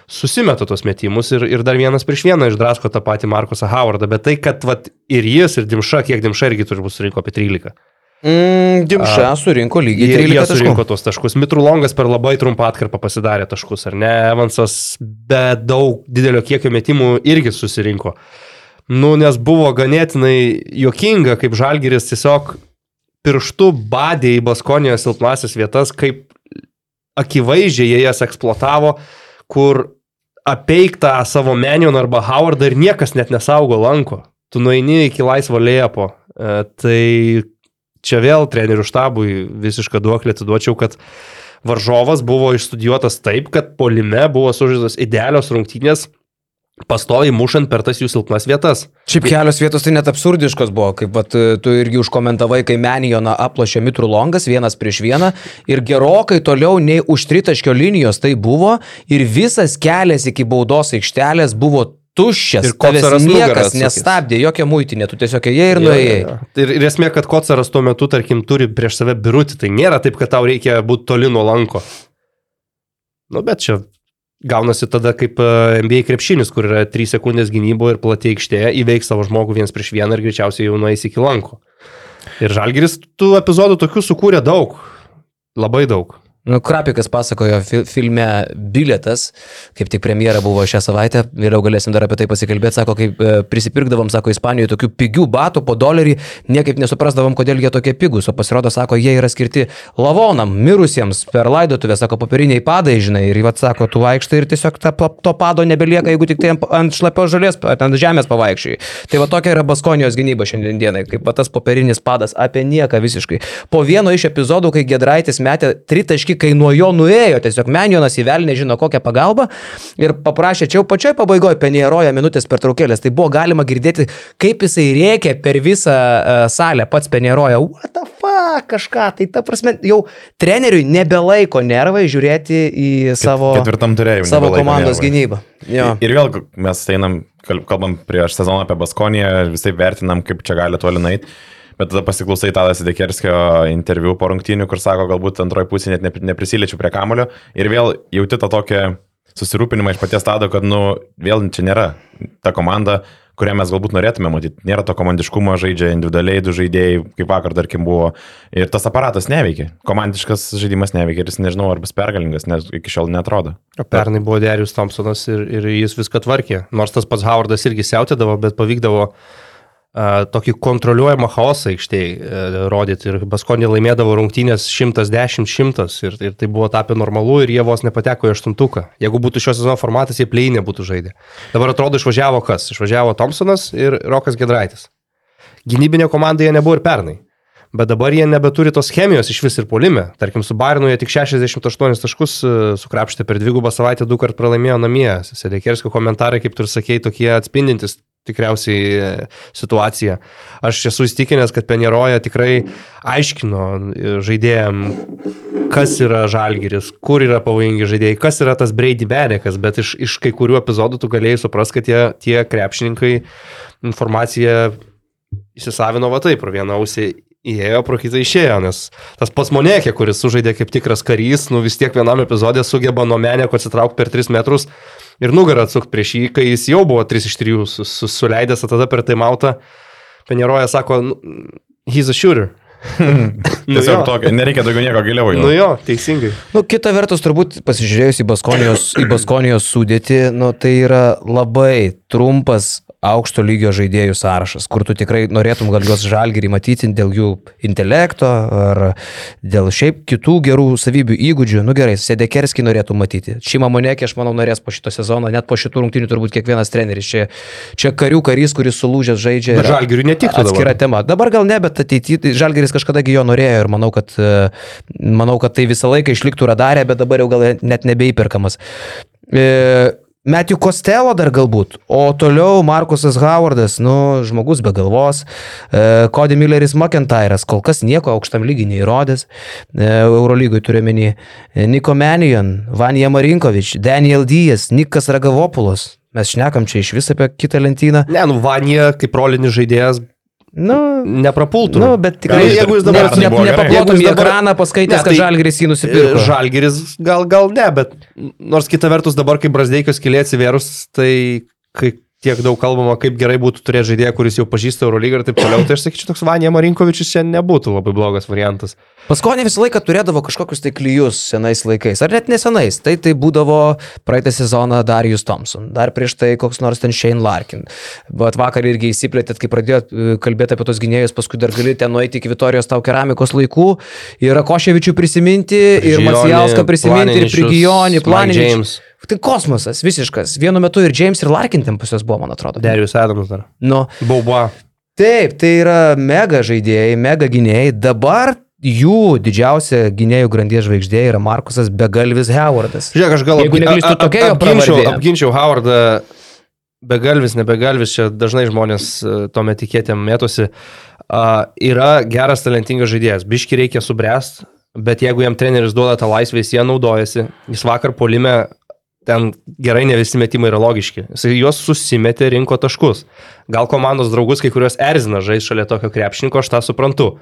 susimeta tos metimus ir, ir dar vienas prieš vieną išdrasko tą patį Markusą Howardą. Bet tai, kad vat, ir jis, ir Dimša, kiek Dimša irgi turbūt surinko apie 13. Mm, Dimša surinko lygiai Jie, 13 jie taškų. surinko tos taškus. Mitrulongas per labai trumpą atkarpą pasidarė taškus, ar ne? Evansas be daug didelio kiekio metimų irgi susirinko. Nu, nes buvo ganėtinai jokinga, kaip Žalgiris tiesiog pirštų badė į Baskonijos silpnasias vietas, kaip akivaizdžiai jie jas eksploatavo, kur apeik tą savo Menioną arba Howardą ir niekas net nesaugo lanko. Tu nueini iki laisvo lėpo. E, tai čia vėl trenerių štabui visišką duoklį atiduočiau, kad varžovas buvo išstudijuotas taip, kad polime buvo sužaistos idealios rungtynės, pastoviai mušant per tas jų silpnas vietas. Šiaip kelios vietos tai net absurdiškos buvo, kaip vat, tu irgi užkomentavai, kai Menijoną aplošė Mitrų Longas vienas prieš vieną ir gerokai toliau nei už tritaškio linijos tai buvo ir visas kelias iki baudos aikštelės buvo tuščias. Ir Kocaras niekas atsukęs. nestabdė, jokia muitinė, tu tiesiog ėjai ir nuėjai. Jo, jo, jo. Ir, ir esmė, kad Kocaras tuo metu, tarkim, turi prieš save birutį, tai nėra taip, kad tau reikia būti toli nuo lanko. Nu, bet čia gaunasi tada kaip e, NBA krepšinis, kur yra 3 sekundės gynybo ir platė aikštėje, įveiks savo žmogų viens prieš vieną ir greičiausiai jau nueis iki lanko. Ir Žalgiris tų epizodų tokių sukūrė daug. Labai daug. Nu, Krapikas pasakojo fi filme Biletas, kaip tik premjera buvo šią savaitę, vėliau galėsim dar apie tai pasikalbėti, sako, kaip e, prisipirkdavom, sako, Ispanijoje tokių pigių batų po dolerį, niekaip nesuprasdavom, kodėl jie tokie pigus, o pasirodo, sako, jie yra skirti lavonam, mirusiems per laidotuvę, sako, popieriniai padai, žinai, ir vat sako, tu vaikštai ir tiesiog ta, to pado nebelieka, jeigu tik tai ant, ant šlapios žalės, ant žemės pavaikščiai. Tai va tokia yra Baskonijos gynyba šiandien dienai, kaip va tas popierinis padas apie nieką visiškai. Po vieno iš epizodų, kai Gedraitis metė tritaškį, kai nuo jo nuėjo, tiesiog Menjonas įvel nežino kokią pagalbą ir paprašė, čia jau pačioj pabaigoje penėroja minutės per traukėlės, tai buvo galima girdėti, kaip jisai rėkė per visą uh, salę, pats penėroja, what the fuck, kažką, tai ta prasme, jau treneriui nebelaiko nervai žiūrėti į savo, savo komandos gynybą. Jo. Ir vėl mes einam, kal- kalbam prieš sezoną apie Baskoniją visai vertinam, kaip čia gali toli nueiti. Bet tada pasiklausai Tadas Dekerskio interviu po rungtynių, kur sako, galbūt antroji pusė net nepri- neprisiliečiu prie kamulio. Ir vėl jauti tą tokią susirūpinimą iš paties Tado, kad, nu, vėl čia nėra ta komanda, kurią mes galbūt norėtume matyti. Nėra to komandiškumo, žaidžia individualiai du žaidėjai, kaip vakar, tarkim, buvo. Ir tas aparatas neveikia. Komandiškas žaidimas neveikia ir jis nežinau, ar bus pergalingas, nes iki šiol netrodo. Pernai buvo Darius Thompsonas ir, ir jis viską tvarkė. Nors tas pats Howardas irgi siautėdavo, bet pavykdavo tokį kontroliuojamą chaosą aikštėje rodyti. Ir Baskonė laimėdavo rungtynės 110-100 ir, ir tai buvo tapę normalu ir jie vos nepateko į aštuntuką. Jeigu būtų šio sezono formatas, jie pleinė būtų žaidę. Dabar atrodo išvažiavo kas? Išvažiavo Thompsonas ir Rokas Gedraitis. Gynybinė komanda jie nebuvo ir pernai. Bet dabar jie nebeturi tos chemijos iš vis ir polime. Tarkim, su Bairnu jie tik 68 taškus e, sukrapštė per dvigubą savaitę, du kart pralaimėjo namie. Sedekerskio komentarai, kaip tu ir sakei, tokie atspindintis tikriausiai e, situaciją. Aš esu įstikinęs, kad Penieroja tikrai aiškino e, žaidėjim, kas yra žalgeris, kur yra pavojingi žaidėjai, kas yra tas Brady Benekas, bet iš, iš kai kurių epizodų tu galėjai suprasti, kad tie, tie krepšininkai informaciją įsisavino va taip, pro vieną ausį įėjo, pro kitą išėjo, nes tas pats Monekė, kuris sužaidė kaip tikras karys, nu vis tiek vienam epizodė sugeba nuo meneko atsitraukti per 3 metrus ir nugarą atsukti prieš jį, kai jis jau buvo 3 iš 3 su, su, suleidęs, o tada per tai mautą Penieroja sako, nu, he's a shooter. Nu Tiesiog jo. tokio, nereikia daugiau nieko giliau. jau. Nu jo, teisingai. Nu, kita vertus, turbūt pasižiūrėjus į Baskonijos, į Baskonijos sudėtį, nu, tai yra labai trumpas aukšto lygio žaidėjų sąrašas, kur tu tikrai norėtum gal juos žalgerį matyti dėl jų intelekto ar dėl šiaip kitų gerų savybių įgūdžių. Nu gerai, Sedekerskį norėtum matyti. Šima Monekė, aš manau, norės po šito sezono, net po šitų rungtynių turbūt kiekvienas treneris. Čia, čia karių karys, kuris sulūžęs žaidžia. Bet yra Žalgiriui netiktų dabar. Atskira tema. Dabar gal ne, bet ateityje Žalgeris kažkada jo norėjo ir manau, kad, manau, kad tai visą laiką išliktų radarė, bet dabar jau gal net nebeįperkamas. E, Matthew Costello dar galbūt, o toliau Markusas Howardas, nu, žmogus be galvos, e, Cody Milleris McIntyre'as, kol kas nieko aukštam lygiai neįrodęs, e, Eurolygoj turiuomenį, e, Niko Menion, Vanja Marinkovič, Daniel Dijas, Nikas Ragavopulos. Mes šnekam čia iš vis apie kitą lentyną. Ne, nu Vanija kaip rolinis žaidėjas Nu, neprapultų. nu bet tikrai, Gal jeigu jis dabar- ne, ne, nepaplotum į dabar- ekraną, paskaitęs, Ne, kad tai- Žalgiris jį nusipirko. Žalgeris gal, gal ne, bet nors kita vertus dabar, kai Brasdeikio skilė atsiverus, tai kai tiek daug kalbama, kaip gerai būtų turėti žaidėją, kuris jau pažįsta Eurolygą ir taip toliau, tai aš sakyčiau, toks Vanija Marinkovičius čia nebūtų labai blogas variantas. Paskonė visą laiką turėdavo kažkokius tai klyjus senais laikais, ar net nesenais. Tai tai būdavo praeitą sezoną Darius Thompson, dar prieš tai koks nors ten Shane Larkin. Bet vakar irgi įsiplėtėt, kai pradėjot e, kalbėti apie tos gynėjus, paskui dar gali ten nueiti iki Vitorijos tau keramikos laikų ir Rakoševičių prisiminti, ir Macijauską prisiminti, ir Prigijonį. James. Tai kosmosas visiškas. Vienu metu ir James, ir Larkin ten juos buvo, man atrodo. Darius Adams dar. Nu, Bauba. Taip, tai yra mega žaidėjai, mega gynėjai. Dabar jų didžiausia gynėjų grandies žvaigždė yra Markusas Begalvis Howardas. Žiūrėk, aš gal Jeigu apgi- neklystu, a- a- tokia jo apginčiau, apginčiau Howardą. Begalvis, nebegalvis, čia dažnai žmonės e, tom etiketėm mėtosi. Uh, yra geras, talentingas žaidėjas. Biški reikia subręst, bet jeigu jam treneris duoda tą laisvę, jis ją naudojasi. Jis vakar polime ten gerai ne visi metimai yra logiški. Jis juos susimetė, rinko taškus. Gal komandos draugus kai kurios erzina žais šalia tokio krepšininko, aš tą suprantu.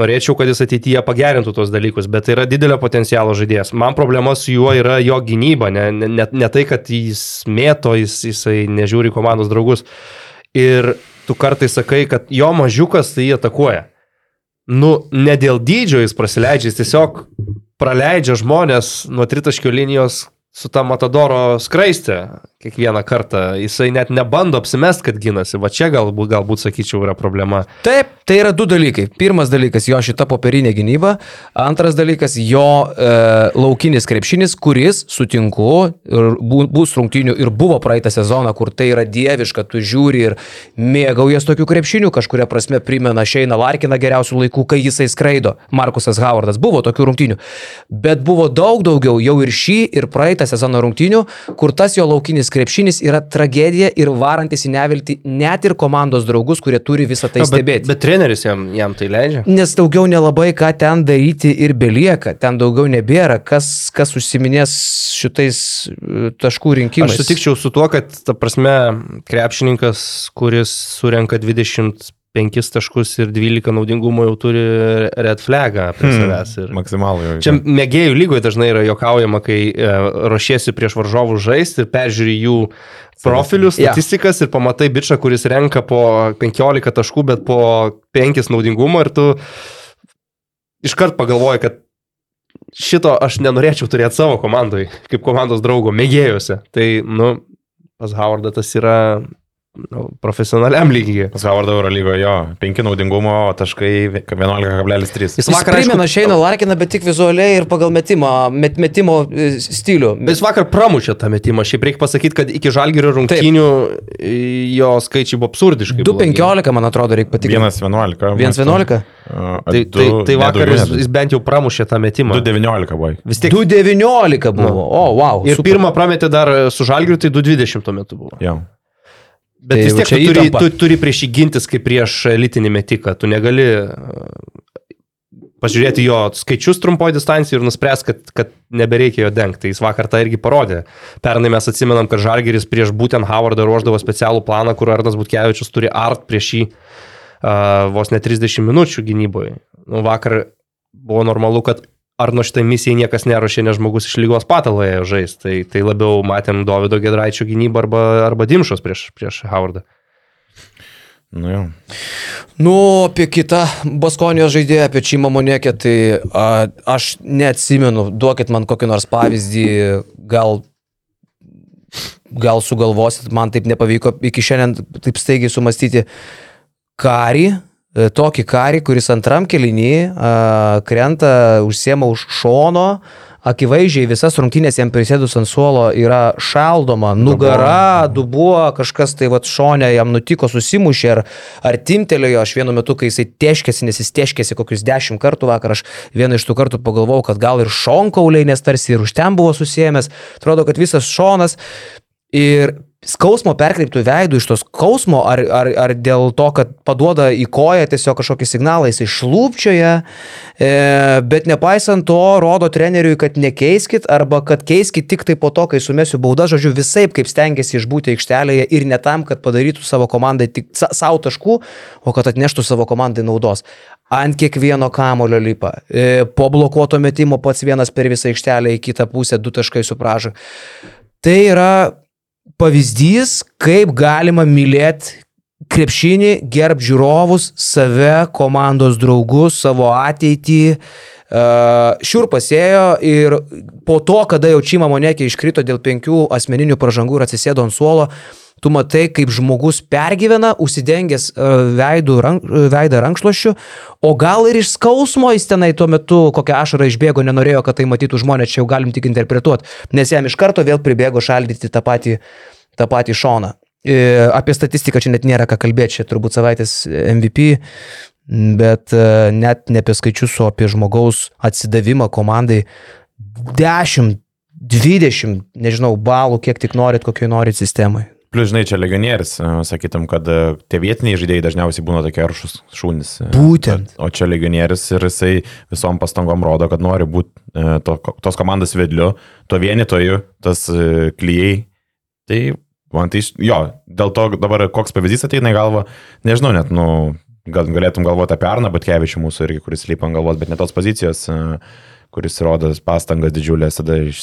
Norėčiau, kad jis ateityje pagerintų tos dalykus, bet tai yra didelio potencialo žaidėjas. Man problema su juo yra jo gynyba, ne, ne, ne tai, kad jis mėto, jis, jisai nežiūri komandos draugus. Ir tu kartai sakai, kad jo mažiukas tai jį atakuoja. Nu, ne dėl dydžio jis praleidžia, jis tiesiog praleidžia žmonės nuo tritaškio linijos su tą Matadoro skraistę kiekvieną kartą. Jisai net nebando apsimest, kad ginasi. Va čia galbūt, galbūt sakyčiau, yra problema. Taip, tai yra du dalykai. Pirmas dalykas - jo šita popierinė gynyba. Antras dalykas - jo e, laukinis krepšinis, kuris, sutinku, bu, bus rungtynių ir buvo praeitą sezoną, kur tai yra dieviška, tu žiūri ir mėgaujas tokiu krepšiniu, kažkuria prasme primena Šeiną Larkiną geriausių laikų, kai jisai skraido. Markusas Howardas buvo tokių rungtynių. Bet buvo daug daugiau jau ir šį, ir praeitą sezono rungtynių, kur tas jo laukinis krepšinis yra tragedija ir varantis į neviltį net ir komandos draugus, kurie turi visą tai Na, bet, stebėti. bet treneris jam, jam tai leidžia. Nes daugiau nelabai ką ten daryti ir belieka, ten daugiau nebėra, kas, kas užsiminės šitais e, taškų rinkimais. Aš sutikčiau su tuo, kad, ta prasme, krepšininkas, kuris surenka 25 taškus ir 12 naudingumo jau turi red flagą prie Hmm, savęs. Ir... Maksimalų jau. Čia mėgėjų lygoje dažnai yra jokaujama, kai e, ruošiesi prieš varžovų žaisti ir peržiūri jų profilius, statistikas ir pamatai bičią, kuris renka po 15 taškų, bet po 5 naudingumo ir tu iškart pagalvoji, kad šito aš nenorėčiau turėti savo komandai, kaip komandos draugo, mėgėjose. Tai, nu, pas Howardą tas yra nu, profesionaliam lygiai. Pas Howardo Euro lygoje jo, 5 naudingumo taškai 11,3. Jis vakar primena Šeiną Larkiną, bet tik vizualiai ir pagal metimą, met, metimo e, stilių. Bet jis vakar pramušė tą metimą. Šiaip reikia pasakyti, kad iki žalgerio rungtynių e, jo skaičiai buvo absurdiškai. blogi. 2.15, man atrodo, reikia patikrinti. 1,11. 1.11? Tai, tai, tai vakar jis, jis bent jau pramušė tą metimą. 2,19 buvo. Vis tiek. 2.19 buvo. O, wow. Ir super. pirmą prametė dar su žalgeriu, tai 2.20 tuo metu buvo. Jo. Bet Tai vis tiek tu turi, tu turi prieš jį gintis kaip prieš elitinį metiką. Tu negali uh, pažiūrėti jo skaičius trumpoje distancijoje ir nuspręs, kad, kad nebereikia jo dengti. Jis vakar tą irgi parodė. Pernai mes atsimenam, kad Žalgeris prieš būtent Howardą ruoždavo specialų planą, kur Arnas Butkevičius turi art prieš jį uh, vos ne 30 minučių gynyboje. Nu, vakar buvo normalu, kad Arno šitai misijai niekas neruošė, nes žmogus iš lygos pataloje žais. Tai, tai labiau matėm Davido Gedraičio gynybą arba, arba Dimšos prieš, prieš Howardą. Nu jo. Nu, apie kitą Baskonijos žaidėją, apie Čimą Monekė, tai a, aš neatsimenu, duokit man kokį nors pavyzdį, gal, gal sugalvosit, man taip nepavyko iki šiandien taip staigiai sumastyti karį, e, tokį karį, kuris antram kelinį krenta, užsiema už šono, akivaizdžiai visas rungtynės jam prisėdus ant suolo yra šaldoma, nugara, dubuo, kažkas tai va šonė jam nutiko, susimušė ar, ar timtelėjo, aš vienu metu, kai jisai teškėsi, nes jis teškėsi kokius dešimt kartų vakar, aš vieną iš tų kartų pagalvojau, kad gal ir šonkauliai, nes tarsi ir už ten buvo susijęs, atrodo, kad visas šonas Ir skausmo perkreiptų veidų iš to skausmo, ar, ar, ar dėl to, kad paduoda į koją tiesiog kažkokį signalą, jis išlūpčioja, e, bet nepaisant to, rodo treneriui, kad nekeiskit arba kad keiskit tik tai po to, kai sumesiu baudą, žodžiu, visai kaip stengiasi išbūti aikštelėje ir ne tam, kad padarytų savo komandai tik savo taškų, o kad atneštų savo komandai naudos. Ant kiekvieno kamulio lipa. E, po blokuoto metimo pats vienas per visą aikštelę į kitą pusę, du taškai supražą. Tai yra pavyzdys, kaip galima mylėti krepšinį, gerb žiūrovus, save, komandos draugus, savo ateitį. Uh, šiurpas ėjo ir po to, kada jau Čima Monekė iškrito dėl penkių asmeninių pažangų ir atsisėdo ant suolo, tu matai, kaip žmogus pergyvena, užsidengęs veidų, rank, veidą rankšluošiu, o gal ir iš skausmo jis tenai tuo metu kokią ašarą išbėgo, nenorėjo, kad tai matytų žmonės, čia jau galim tik interpretuoti, nes jam iš karto vėl pribėgo šaldyti tą patį, tą patį šoną. E, apie statistiką čia net nėra ką kalbėti, čia turbūt savaitės MVP, bet e, net ne apie skaičius, o apie žmogaus atsidavimą komandai. 10, 20, nežinau, balų, kiek tik norit, kokioj norit sistemai. Plius, žinai, čia legionierius, e, sakytum, kad e, tie vietiniai žaidėjai dažniausiai būna tokie aršus šūnis. E, Būtent. O čia legionierius ir jisai visom pastangom rodo, kad nori būti to, tos komandos vedliu, to vienitoju, tas klyjei. Tai man tai, jo, dėl to dabar koks pavyzdys ateina į galvą, nežinau net, nu, gal, galėtum galvoti apie Arną Batkevičių mūsų irgi, kuris lypa ant galvos, bet ne tos pozicijos. Uh, kuris rodo pastangas didžiulės, tada iš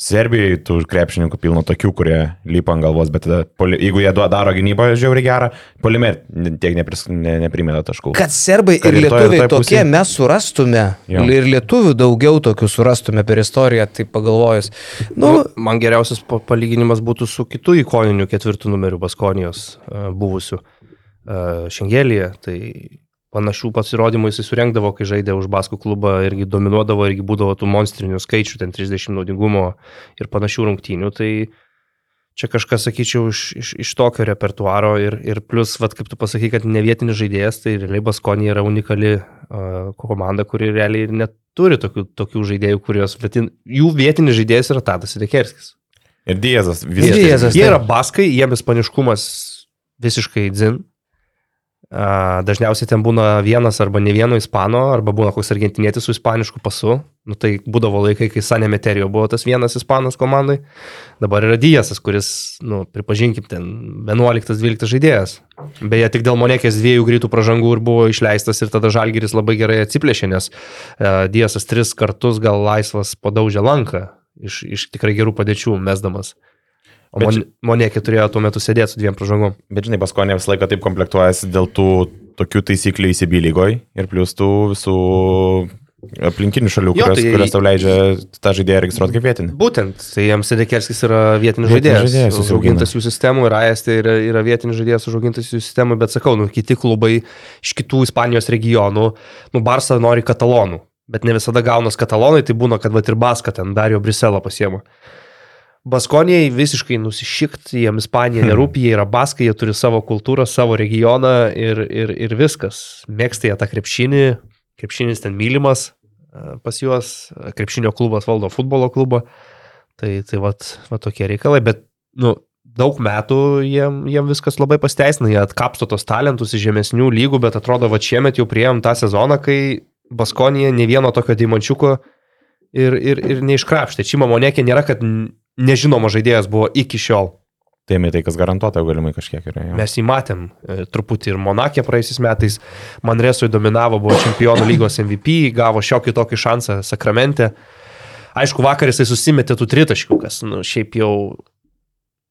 Serbijoje tų krepšininkų pilno tokių, kurie lipa ant galvos, bet tada, jeigu jie daro gynybą žiauriai gerą, polime tiek nepris, ne, neprimeta taškų. Kad serbai ir lietuviai tokie mes surastume, jo. ir lietuvių daugiau tokių surastume per istoriją, tai pagalvojus. Nu, nu, man geriausias palyginimas būtų su kitu ikoniniu ketvirtų numeriu Baskonijos uh, buvusiu uh, Šengelėje. Tai panašių pasirodymų jisai surengdavo, kai žaidė už Baskų klubą, irgi dominuodavo, irgi būdavo tų monstrinių skaičių, ten 30 naudingumo ir panašių rungtynių. Tai čia kažkas, sakyčiau, iš, iš, iš tokio repertuaro ir, ir plus, vat, kaip tu pasakai, kad ne vietinis žaidėjas, tai realiai Baskonė yra unikali uh, komanda, kuri realiai neturi tokių, tokių žaidėjų, kurios, vietin, jų vietinis žaidėjas yra Tadas Rekerskis. Ir Diezas. Diezas. Jie yra baskai, jiems ispaniškumas visiškai dzin. Dažniausiai ten būna vienas arba ne vieno ispano, arba būna koks argentinietis su ispanišku pasu. Nu, tai būdavo laikai, kai Sanė Meterijo buvo tas vienas ispanas komandai. Dabar yra Dijasas, kuris, nu, pripažinkim, ten 11-12 žaidėjas. Beje, tik dėl Monekės dviejų greitų pražangų ir buvo išleistas ir tada Žalgiris labai gerai atsiplėšė, nes uh, Dijasas tris kartus gal laisvas padaužė lanką iš, iš tikrai gerų padėčių mesdamas. O mon, Monėkė turėjo tuo metu sėdėti su dviem pražangom. Bet žinai, Baskonė visą laiką taip komplektuojasi dėl tų tokių taisyklių įsibylygoj ir plus tų visų aplinkinių šalių, jo, kurios, tai, kurios tau leidžia tą žaidėją registruoti kaip vietinį. Būtent, tai jiems Sedekerskis yra vietinis žaidėjas. žaidėjas užaugintas jų sistemų ir AS tai yra, yra vietinis žaidėjas užaugintas jų sistemų, bet sakau, nu, kiti klubai iš kitų Ispanijos regionų, nu, Barsa nori katalonų, bet ne visada gaunas katalonai, tai būna, kad va ir Baska ten Dario Briselą pasiema. Baskonijai visiškai nusišikt, jiems Ispanija nerūpi, jie yra baskai, jie turi savo kultūrą, savo regioną ir, ir, ir viskas. Mėgsta jie tą krepšinį, krepšinis ten mylimas e, pas juos, krepšinio klubas valdo futbolo klubą. Tai, tai vat, vat tokie reikalai, bet nu, daug metų jiem, jiem viskas labai pasteisina, jie atkapsto tos talentus iš žemesnių lygų, bet atrodo, va šiemet jau prieėm tą sezoną, kai Baskonija ne vieno tokio dimančiuko ir, ir, ir neiškrapštė. Čima Monekė nėra, kad nežinomas žaidėjas buvo iki šiol. Tai tai, kas garantuota, galimai kažkiek yra. Jo. Mes jį matėm e, truputį ir Monakė praėjusiais metais. Manresui dominavo, buvo čempionų lygos MVP, gavo šiokį tokį šansą Sakramente. Aišku, vakar jisai susimetė tų tritaškių, kas nu, šiaip jau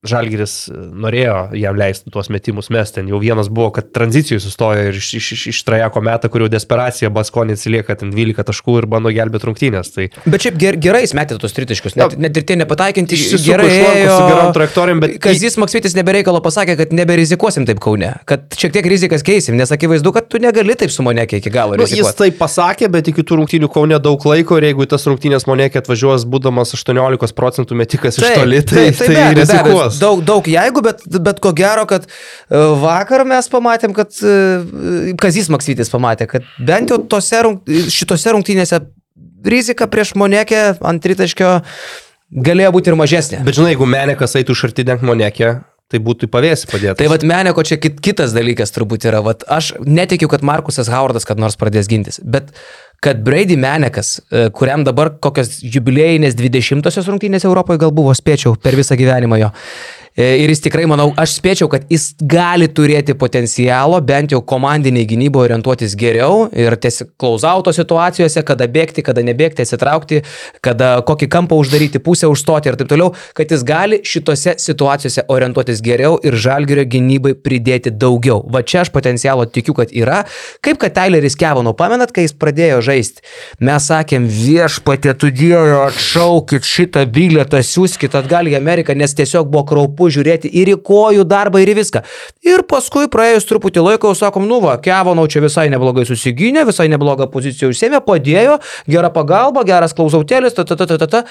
Žalgiris e, norėjo jam leisti tuos metimus mes ten. Jau vienas buvo, kad tranzicijų sustojo ir iš, iš, iš, iš trajeko metą, kur jau desperacija Baskonė atsilieka ten 12 taškų ir bando gelbėti rungtynės. Tai... Bet šiaip ger, gerai jis metė tos tritaškius, net, net ir tie nepataikinti gerai. Ėjo, su gerom trajektorijom, bet... Kazis Maksvitis nebereikalo pasakė, kad neberizikuosim taip Kaune, kad šiek tiek rizikas keisim, nes akivaizdu, kad tu negali taip su Monekė iki galo. Nu, jis taip pasakė, bet iki tų rungtynių Kaune daug laiko ir jeigu tas rungtynės Monekė atvažiuos būdamas 18 procentų metikas iš toli, tai, tai, tai, tai rizikuos daug, daug jeigu, bet, bet ko gero, kad e, vakar mes pamatėm, kad e, Kazis Maksytis pamatė, kad bent jau tose, šitose rungtynėse rizika prieš Monekę ant tritaškio galėjo būti ir mažesnė. Bet žinai, jeigu Menekas eitų iš arti dengt Monekę, tai būtų į pavėsį padėti. Tai vad Meneko čia kit, kitas dalykas turbūt yra. Vat aš netikiu, kad Markusas Howardas kad nors pradės gintis, bet kad Brady Menekas, e, kuriam dabar kokios jubilėjinės 20-osios rungtynės Europoje gal buvo, spėčiau, per visą gyvenimą jo. E, Ir jis tikrai, manau, aš spėčiau, kad jis gali turėti potencialo bent jau komandiniai gynyboje orientuotis geriau ir tiesiog klausauto situacijose, kada bėgti, kada nebėgti, atsitraukti, kada kokį kampą uždaryti, pusę užstoti ir taip toliau, kad jis gali šitose situacijose orientuotis geriau ir žalgerio gynybai pridėti daugiau. Va čia aš potencialo tikiu, kad yra. Kaip kad Tyleris Kevano, pamenat, kai jis pradėjo žaisti, mes sakėm viešpatė, tu dievo, atšaukit šitą bilietą, siūskit atgal į Ameriką, nes tiesiog buvo kraupu žiūrėti ir į kojų darbą, ir į viską. Ir paskui praėjus truputį laiko, jau sakom, nu va, Kevanau čia visai neblogai susigynė, visai neblogą poziciją užsėmė, padėjo, gera pagalba, geras klausautėlis, ta ta ta ta ta ta.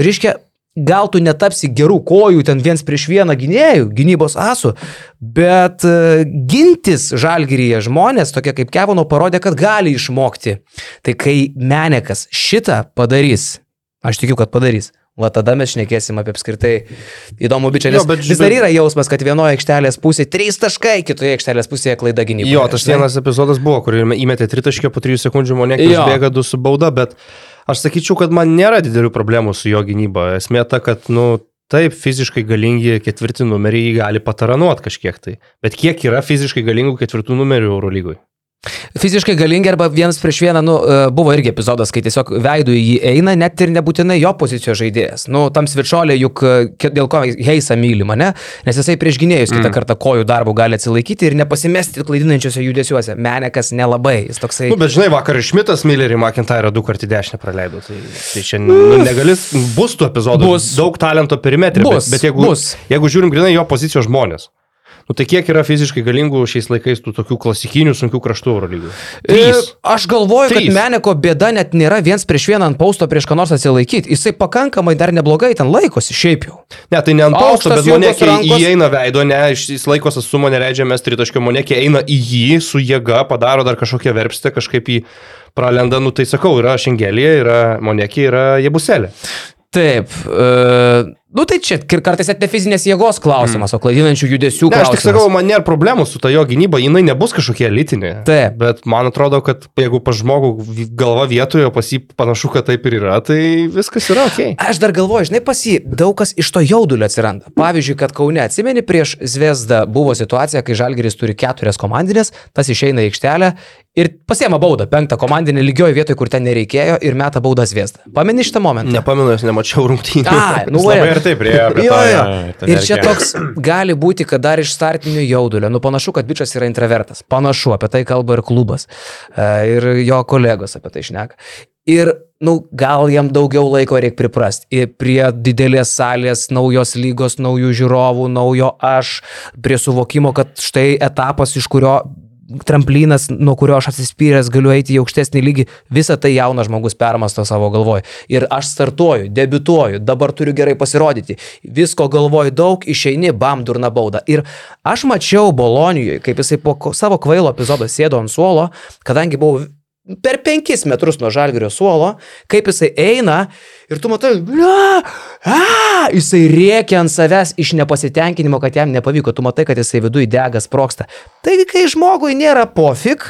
Reiškia, gal tu netapsi gerų kojų ten viens prieš vieną gynėjų, gynybos asų, bet e, gintis žalgyryje žmonės, tokie kaip Kevano, parodė, kad gali išmokti. Tai kai Menekas šitą padarys, aš tikiu, kad padarys. Va tada mes šnekėsim apie apskritai įdomų bičią, nes Jo, bet vis dar yra jausmas, kad vienoje aikštelės pusėje 3 taškai, kitoje aikštelės pusėje klaida gynyboje. Jo, tas vienas epizodas buvo, kur įmetė tritaškį po 3 sekundžių Monekė Jo. užbėga 2 su bauda, bet aš sakyčiau, kad man nėra didelių problemų su jo gynyba. Esmė ta, kad, nu, taip, fiziškai galingi ketvirti numeriai gali pataranuot kažkiek tai. Bet kiek yra fiziškai galingų ketvirtų numerių Eurolygoj? Fiziškai galingi arba vienas prieš vieną, nu, e, buvo irgi epizodas, kai tiesiog veidų į jį eina, net ir nebūtinai jo pozicijos žaidėjas. Nu, tam svirčiolė juk e, dėl ko Heisa myli mane, nes jisai prieš gynėjus kitą kartą kojų darbų gali atsilaikyti ir nepasimesti klaidinančiose judesiuose. Menekas nelabai, jis toksai... Nu, bet žinai, vakar Šmitas Millerį McIntyre du kartį dešinę praleido. Tai, tai čia nu, negalis, bus tų epizodų, Bus. daug talento perimetrė, Bus, bet, bet jeigu, bus. jeigu žiūrim grinai jo pozicijos žmonės. Nu, tai kiek yra fiziškai galingų šiais laikais tų tokių klasikinių sunkių kraštų Eurolygų? Trys. E, Aš galvoju, kad Trys. Meneko bėda net nėra viens prieš vieną ant pausto prieš ką nors atsilaikyti. Jisai pakankamai dar neblogai ten laikosi, šiaip jau. Ne, tai ne ant pausto, bet monekė įeina veido, ne, iš- jis laikos atstumo neleidžia mes tritaškio, monekė eina į jį su jėga, padaro dar kažkokią verpstę, kažkaip jį pralenda, nu tai sakau, yra šengelė, yra monekė, yra jebuselė. Taip. E, nu tai čia ir kartais net ne fizinės jėgos klausimas, mm. o klaidinančių judesių Ne, aš klausimas. tik sakau, man nėra problemų su ta jo gynyba, jinai nebus kažkokia elitinė. Taip. Bet man atrodo, kad jeigu pa žmogų galva vietoje, o pas jį panašu, kad taip ir yra, tai viskas yra ok. Aš dar galvoju, žinai, pas jį daug kas iš to jaudulio atsiranda. Pavyzdžiui, kad Kaune atsimeni prieš Zvezdą buvo situacija, kai Žalgeris turi keturias komandinės, tas išeina į aikštelę ir pasiema baudą, penktą komandinę lygioje vietoje, kur ten nereikėjo ir meta baudą Zvezdą. Pameni šitą momentą? Nepamenu, nes nemačiau rungtynių. Ai, nu, labai. Ir taip priejo prie Jo, to. jo. jo, ten Ir čia toks gali būti, kad dar iš startinio jaudulio. Nu, panašu, kad bičias yra intravertas. Panašu, apie tai kalba ir klubas. E, Ir jo kolegos apie tai šneka. Ir, nu, gal jam daugiau laiko reikia priprasti. Ir prie didelės salės, naujos lygos, naujų žiūrovų, naujo aš, prie suvokimo, kad štai etapas, iš kurio tramplinas, nuo kurio aš atsispyręs galiu eiti į aukštesnį lygį, visą tai jaunas žmogus permasto savo galvoj. Ir aš startuoju, debituoju, dabar turiu gerai pasirodyti. Visko galvoju daug, išeini, bam, durna bauda. Ir aš mačiau Bolonijoje, kaip jisai po savo kvailo epizodo sėdo ant suolo, kadangi buvau per penkis metrus nuo žalgerio suolo, kaip jisai eina ir tu matai, blia, a, jisai rėkia ant savęs iš nepasitenkinimo, kad jam nepavyko, tu matai, kad jisai viduje degas sproksta. Taigi, kai žmogui nėra pofik,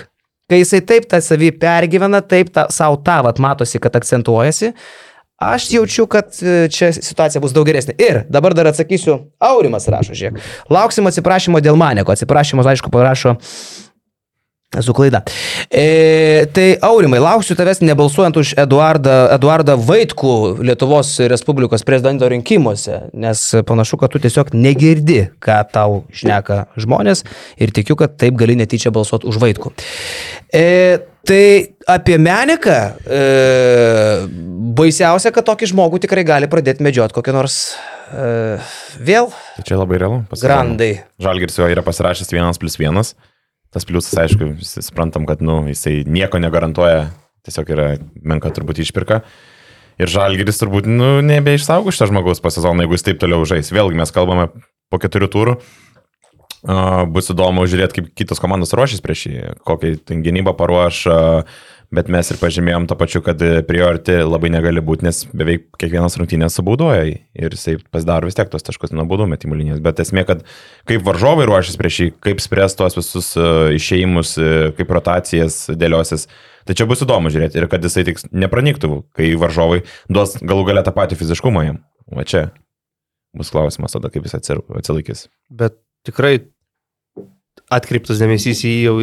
kai jisai taip tą savį pergyvena, taip tą savo tą, vat matosi, kad akcentuojasi, aš jaučiu, kad e, čia situacija bus daug geresnė. Ir dabar dar atsakysiu, Aurimas rašo, žiūrėk, lauksim atsiprašymo dėl maneko, atsiprašymas, aišku, parašo Esu klaida. E, tai Aurimai, lauksiu tavęs nebalsuojant už Eduardą, Eduardą Vaitkų Lietuvos Respublikos prezidento rinkimuose, nes panašu, kad tu tiesiog negirdi, ką tau šneka žmonės ir tikiu, kad taip gali netyčia balsuoti už Vaitkų. E, tai apie Meniką, e, baisiausia, kad tokį žmogų tikrai gali pradėti medžioti kokią nors e, vėl Tai čia labai realu. grandai. Žalgiris jo yra pasirašęs vienas plus vienas. Tas pliusas, aišku, suprantam, kad nu, jisai nieko negarantuoja, tiesiog yra menka turbūt išpirka. Ir Žalgiris turbūt nu, nebeišsaugo šitą žmogaus po sezoną, jeigu jis taip toliau žais. Vėlgi mes kalbame po keturių turų. Uh, bus įdomu žiūrėti, kaip kitos komandos ruošis prieš jį, kokią gynybą paruoš, uh, Bet mes ir pažymėjom tą pačiu, kad priority labai negali būti, nes beveik kiekvienas rungtynės subaudoja ir jisai pasidaro vis tiek tos taškus nuo baudų metimų linijos. Bet esmė, kad kaip varžovai ruošis prieš jį, kaip spręs tuos visus uh, išėjimus, uh, kaip rotacijas dėliosis. Tai čia bus įdomu žiūrėti ir kad jisai tik nepranyktų, kai varžovai duos galų galę tą patį fiziškumą jam. Va čia bus klausimas tada, kaip jis atsilaikys. Bet tikrai atkreiptas dėmesys į jį jau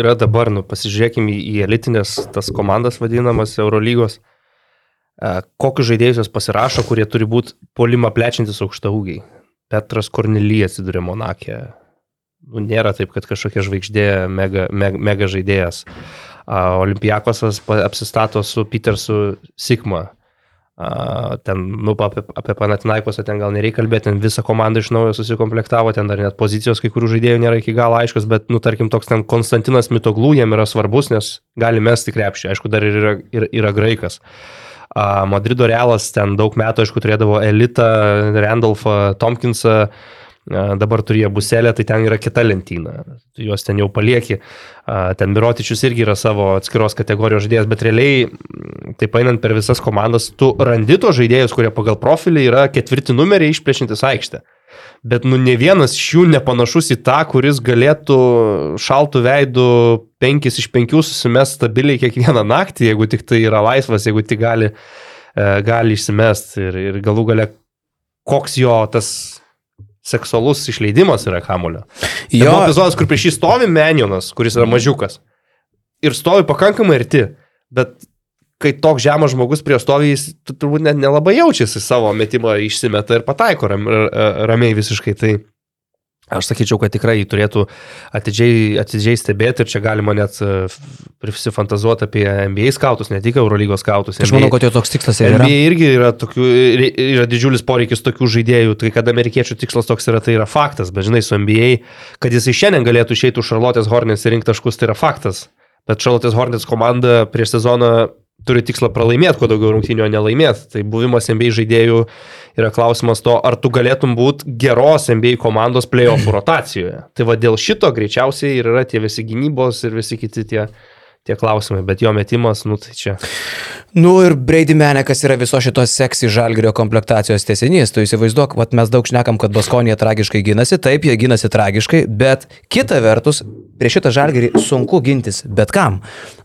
yra dabar, nu, pasižiūrėkime į elitinės tas komandas vadinamas Eurolygos, e, kokius žaidėjus jos pasirašo, kurie turi būti polimą plečiantis aukšta ūgiai. Petras Kornelyje atsidūrė Monakė. Nu, nėra taip, kad kažkokia žvaigždė, mega, mega, mega žaidėjas. Olimpijakosas apsistato su Petersu Sigma ten, nu, apie, apie Panatinaikosą ten gal nereikia kalbėti, ten visą komandą iš naujo susikomplektavo, ten dar net pozicijos kai kurių žaidėjų nėra iki galo aiškus, bet, nu, tarkim, toks ten Konstantinas Mitoglų jam yra svarbus, nes gali mesti krepšį, aišku, dar ir yra, yra, yra graikas. Madrido realas ten daug metų, aišku, turėdavo Elitą, Randolfą, Tompkinsą, dabar turėjo buselę, tai ten yra kita lentyna, juos ten jau palieki, ten Mirotičius irgi yra savo atskiros kategorijos žaidėjas, bet realiai, taip einant per visas komandas, tu randi to žaidėjus, kurie pagal profilį yra ketvirti numeriai išplėšintis aikštę. Bet nu ne vienas iš jų nepanašus į tą, kuris galėtų šaltų veidų penkis iš penkių susimest stabiliai kiekvieną naktį, jeigu tik tai yra laisvas, jeigu tik gali, e, gali išsimest. Ir, ir galų gale koks jo tas seksualus išleidimas yra kamulio. Jo Ten epizodas, kur prieš jį stovi Menionas, kuris yra mažiukas. Ir stovi pakankamai arti. Bet kai toks žemas žmogus prie stovi, jis turbūt net nelabai jaučiasi savo metimą išsimeta ir pataiko ram, ramiai visiškai. Tai Aš sakyčiau, kad tikrai jį turėtų atidžiai, atidžiai stebėti ir čia galima net e, prisifantazuoti apie NBA skautus, ne tik Eurolygos skautus. Aš manau, kad jo toks tikslas yra. NBA irgi yra, tokių, yra didžiulis poreikis tokių žaidėjų, tai kad amerikiečių tikslas toks yra, tai yra faktas, bet žinai, su NBA, kad jisai šiandien galėtų išeiti už Charlotės Hornets ir rinkti taškus, tai yra faktas. Bet Charlotės Hornets komanda prieš sezoną turi tikslą pralaimėti, kuo daugiau rungtynių nelaimėti. Tai buvimas NBA žaidėjų yra klausimas to, ar tu galėtum būti geros NBA komandos playoff rotacijoje. Tai va dėl šito greičiausiai ir yra tie visi gynybos ir visi kiti tie tie klausimai, bet jo metimas, nu tai čia. Nu ir Brady Menekas yra viso šitos seksy žalgerio komplektacijos tiesinys. Tu įsivaizduok, vat mes daug šnekam, kad Baskonija tragiškai gynasi, taip, jie gynasi tragiškai, bet kita vertus, prieš šitą žalgerį sunku gintis bet kam.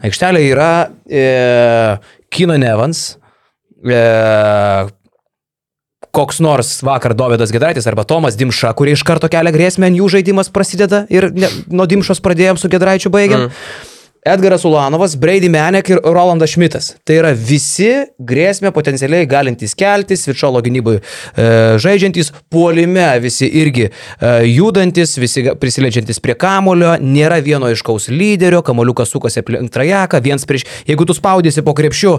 Aikštelė yra e, Kino Nevans, e, koks nors vakar Dovydas Gedraitis arba Tomas Dimša, kurie iš karto kelia grėsmę, jų žaidimas prasideda ir ne, nuo Dimšos pradėjom su Gedraičiu baigiam. Mm. Edgaras Ulanovas, Brady Menek ir Rolandas Šmitas. Tai yra visi grėsmę potencialiai galintys keltis, viršalo gynybai e, žaidžiantys, puolime visi irgi e, judantis, visi prisiliečiantis prie kamulio, nėra vieno iškaus lyderio, kamoliukas sukasi aplink trajeką, viens prieš, jeigu tu spaudysi po krepšiu,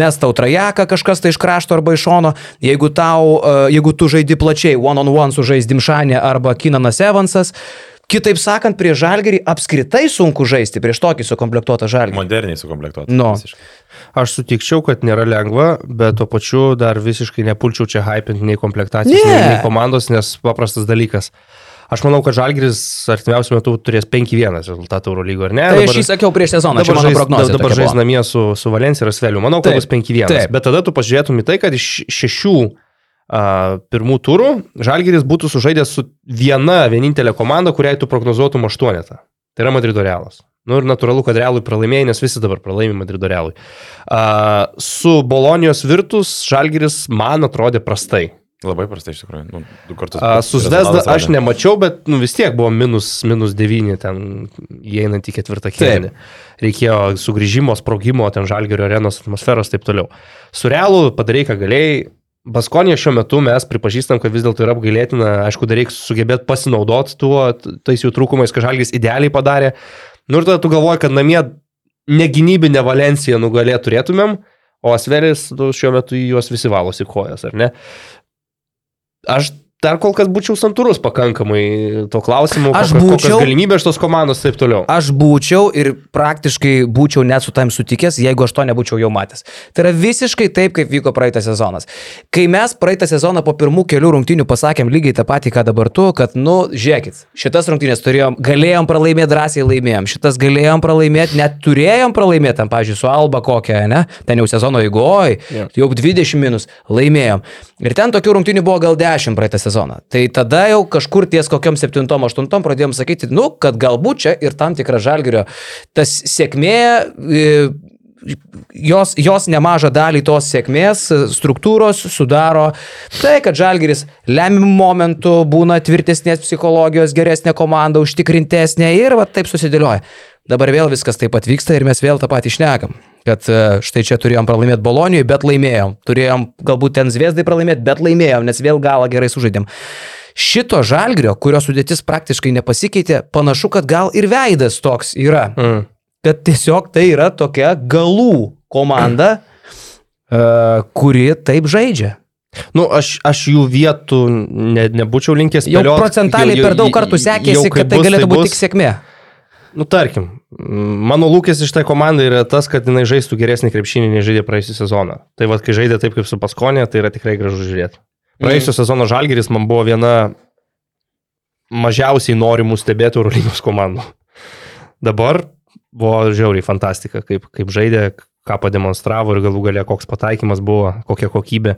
mes tau trajeką kažkas tai iš krašto arba iš šono, jeigu, tau, e, jeigu tu žaidi plačiai, one on one su žaisdimšanė arba Kinanas Evansas, Kitaip sakant, prie žalgerį apskritai sunku žaisti prieš tokį sukomplektuotą žalgerį. Moderniai sukomplektuotą. No. Aš sutikčiau, kad nėra lengva, bet tuo pačiu dar visiškai nepulčiau čia hypinti nei komplektacijos, ne. nei, nei komandos, nes paprastas dalykas. Aš manau, kad Žalgiris artimiausiu metu turės 5-1 rezultatą Euro lygo, ar ne? Tai dabar, aš jį sakiau prieš sezoną, dabar žais, dabar, dabar žais namie su, su Valencija ir Sveliu. Manau, kad taip, bus 5-1. Bet tada tu pažiūrėtum į tai, kad iš šešių pirmų turų Žalgeris būtų sužaidęs su viena vienintelė komanda, kuriai tu prognozuotum aštuonetą. Tai yra Madrido Realas. Nu ir natūralu, kad Realui pralaimėjai, nes visi dabar pralaimi Madrido Realui. Uh, su Bolonijos Virtus Žalgeris man atrodė prastai. Labai prastai iš tikrųjų. Nu, du kartus. Uh, su Zvezda aš nemačiau, bet nu, vis tiek buvo minus, minus 9 ten įeinant į ketvirtą kėlinį. Reikėjo sugrįžimo, sprogimo, ten Žalgerio arenos atmosferos ir taip toliau. Su Realu padarai, ką galėjai Baskonė šiuo metu mes pripažįstam, kad vis dėlto yra apgailėtina, aišku, dar reikia sugebėti pasinaudoti tuo, tais jų trūkumais, kad Žalgis idealiai padarė. Nu ir tada tu galvoji, kad namie negynybinę Valenciją nugalėti turėtumėm, o Asveris nu, šiuo metu juos visi valosi kojas, ar ne? Aš dar kol kas būčiau santūrus pakankamai to klausimu, Aš kokios, būčiau- kokios galimybės tos komandos taip toliau. Aš būčiau ir praktiškai būčiau net su tam sutikęs, jeigu aš to nebūčiau jau matęs. Tai yra visiškai taip, kaip vyko praeitą sezonas. Kai mes praeitą sezoną po pirmų kelių rungtynių pasakėm lygiai tą patį, ką dabar tu, kad, nu, žiūrėkit, šitas rungtynės turėjom, galėjom pralaimėti drąsiai laimėjom, šitas galėjom pralaimėti, net turėjom pralaimėti, ten, pavyzdžiui, su Alba kokią, ne, ten jau sezono įgoj, Jo. jau 20 minus laimėjom. Ir ten tokių rungtynių buvo gal 10 praeitą sezoną. Tai tada jau kažkur ties kokiam 7-8 pradėjom sakyti, nu, kad galbūt čia ir tam tikra žalgerio tas sėkmė. e, Jos, jos nemažą dalį tos sėkmės e, struktūros sudaro tai, kad Žalgiris lemiamų momentų būna tvirtesnės psichologijos, geresnė komanda, užtikrintesnė ir va taip susidėlioja. Dabar vėl viskas taip pat vyksta ir mes vėl tą patį išnekam. Kad e, štai čia turėjom pralaimėti Bolonijoje, bet laimėjom. Turėjom galbūt ten Zviesdai pralaimėti, bet laimėjom, nes vėl galą gerai sužaidėm. Šito žalgrio, kurio sudėtis praktiškai nepasikeitė, panašu, kad gal ir veidas toks yra. Mm. Kad tiesiog tai yra tokia galų komanda, e, kuri taip žaidžia. Nu, aš, aš jų vietų ne, nebūčiau linkęs Jau spėliot. procentaliai Jau- per daug jau- kartų jau sekėsi, kad tai galėtų būti bus. tik sėkmė. Nu, tarkim, mm, mano lūkestis iš tai komandai yra tas, kad jinai žaistų geresnį krepšinį nei žaidė praėjusią sezoną. Tai vad, kai žaidė taip kaip su Paskonė, tai yra tikrai gražu žiūrėti. Praėjusio sezono Žalgeris man buvo viena mažiausiai norimų stebėti Eurolygos komandų. Dabar buvo žiauriai fantastika, kaip, kaip žaidė, ką pademonstravo ir galų galia koks pataikymas buvo, kokia kokybė.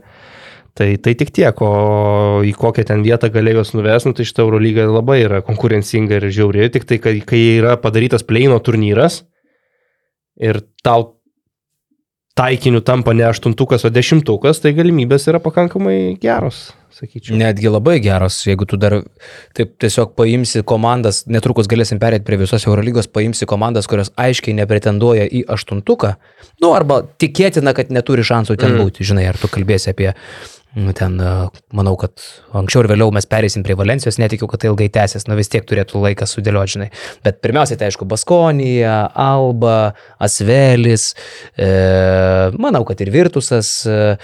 Tai, tai tik tiek, o į kokią ten vietą galėjo juos nuvesti, nu, tai šitą Eurolyga labai yra konkurencinga ir žiauri, tik tai, kai, kai yra padarytas pleino turnyras ir tau taikiniu tampa ne aštuntukas, o dešimtukas, tai galimybės yra pakankamai geros, sakyčiau. Netgi labai geros, jeigu tu dar taip tiesiog paimsi komandas, netrukus galėsim perėti prie visos Eurolygos, paimsi komandas, kurios aiškiai nepretenduoja į aštuntuką, nu arba tikėtina, kad neturi šansų ten Mm. būti, žinai, ar tu kalbėsi apie nu, ten, e, manau, kad anksčiau ir vėliau mes perėsim prie Valencijos, netikiu, kad tai ilgai tęsis, nu vis tiek turėtų laiką sudėlioti, žinai. Bet pirmiausia, tai aišku, Baskonija, Alba, Asvelis, e, manau, kad ir Virtusas. E,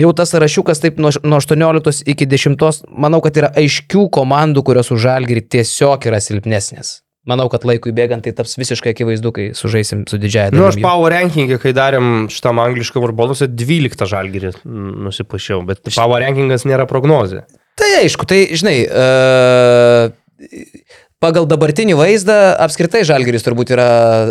jau tas sąrašiukas taip nuo, nuo 18 iki 10, manau, kad yra aiškių komandų, kurios už žalgirį tiesiog yra silpnesnės. Manau, kad laikui bėgant tai taps visiškai akivaizdu, kai sužaisim su didžiaja Nu, aš dalimi. Power Ranking'e, kai darėm šitam angliškam urbanuose, 12 žalgirį nusipašiau, bet Power Rankingas nėra prognozė. Tai aišku, tai žinai, uh, pagal dabartinį vaizdą apskritai Žalgiris turbūt yra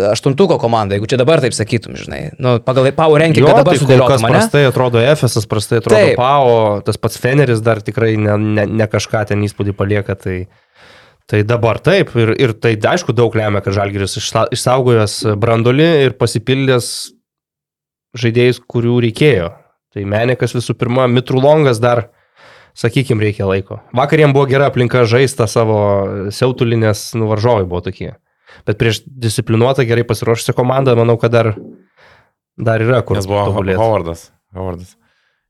aštuntuko komanda, jeigu čia dabar taip sakytum, žinai. Nu, pagal Power Ranking Jo, dabar tai ne? prastai atrodo Efesas, prastai atrodo Taip. Pau, tas pats Feneris dar tikrai ne, ne, ne kažką ten įspūdį palieka. Tai, tai dabar taip ir, ir tai aišku daug lemia, kad Žalgiris išsa- išsaugojęs brandolį ir pasipildęs žaidėjus, kurių reikėjo. Tai Menikas visų pirma, Mitrulongas dar, sakykime, reikia laiko. Vakar jiem buvo gera aplinka žaista savo siautulį, nes nuvaržovai buvo tokie. Bet prieš disciplinuotą, gerai pasiruošusią komandą, manau, kad dar, dar yra kur Nes buvo tobulėti. Howardas. Howardas.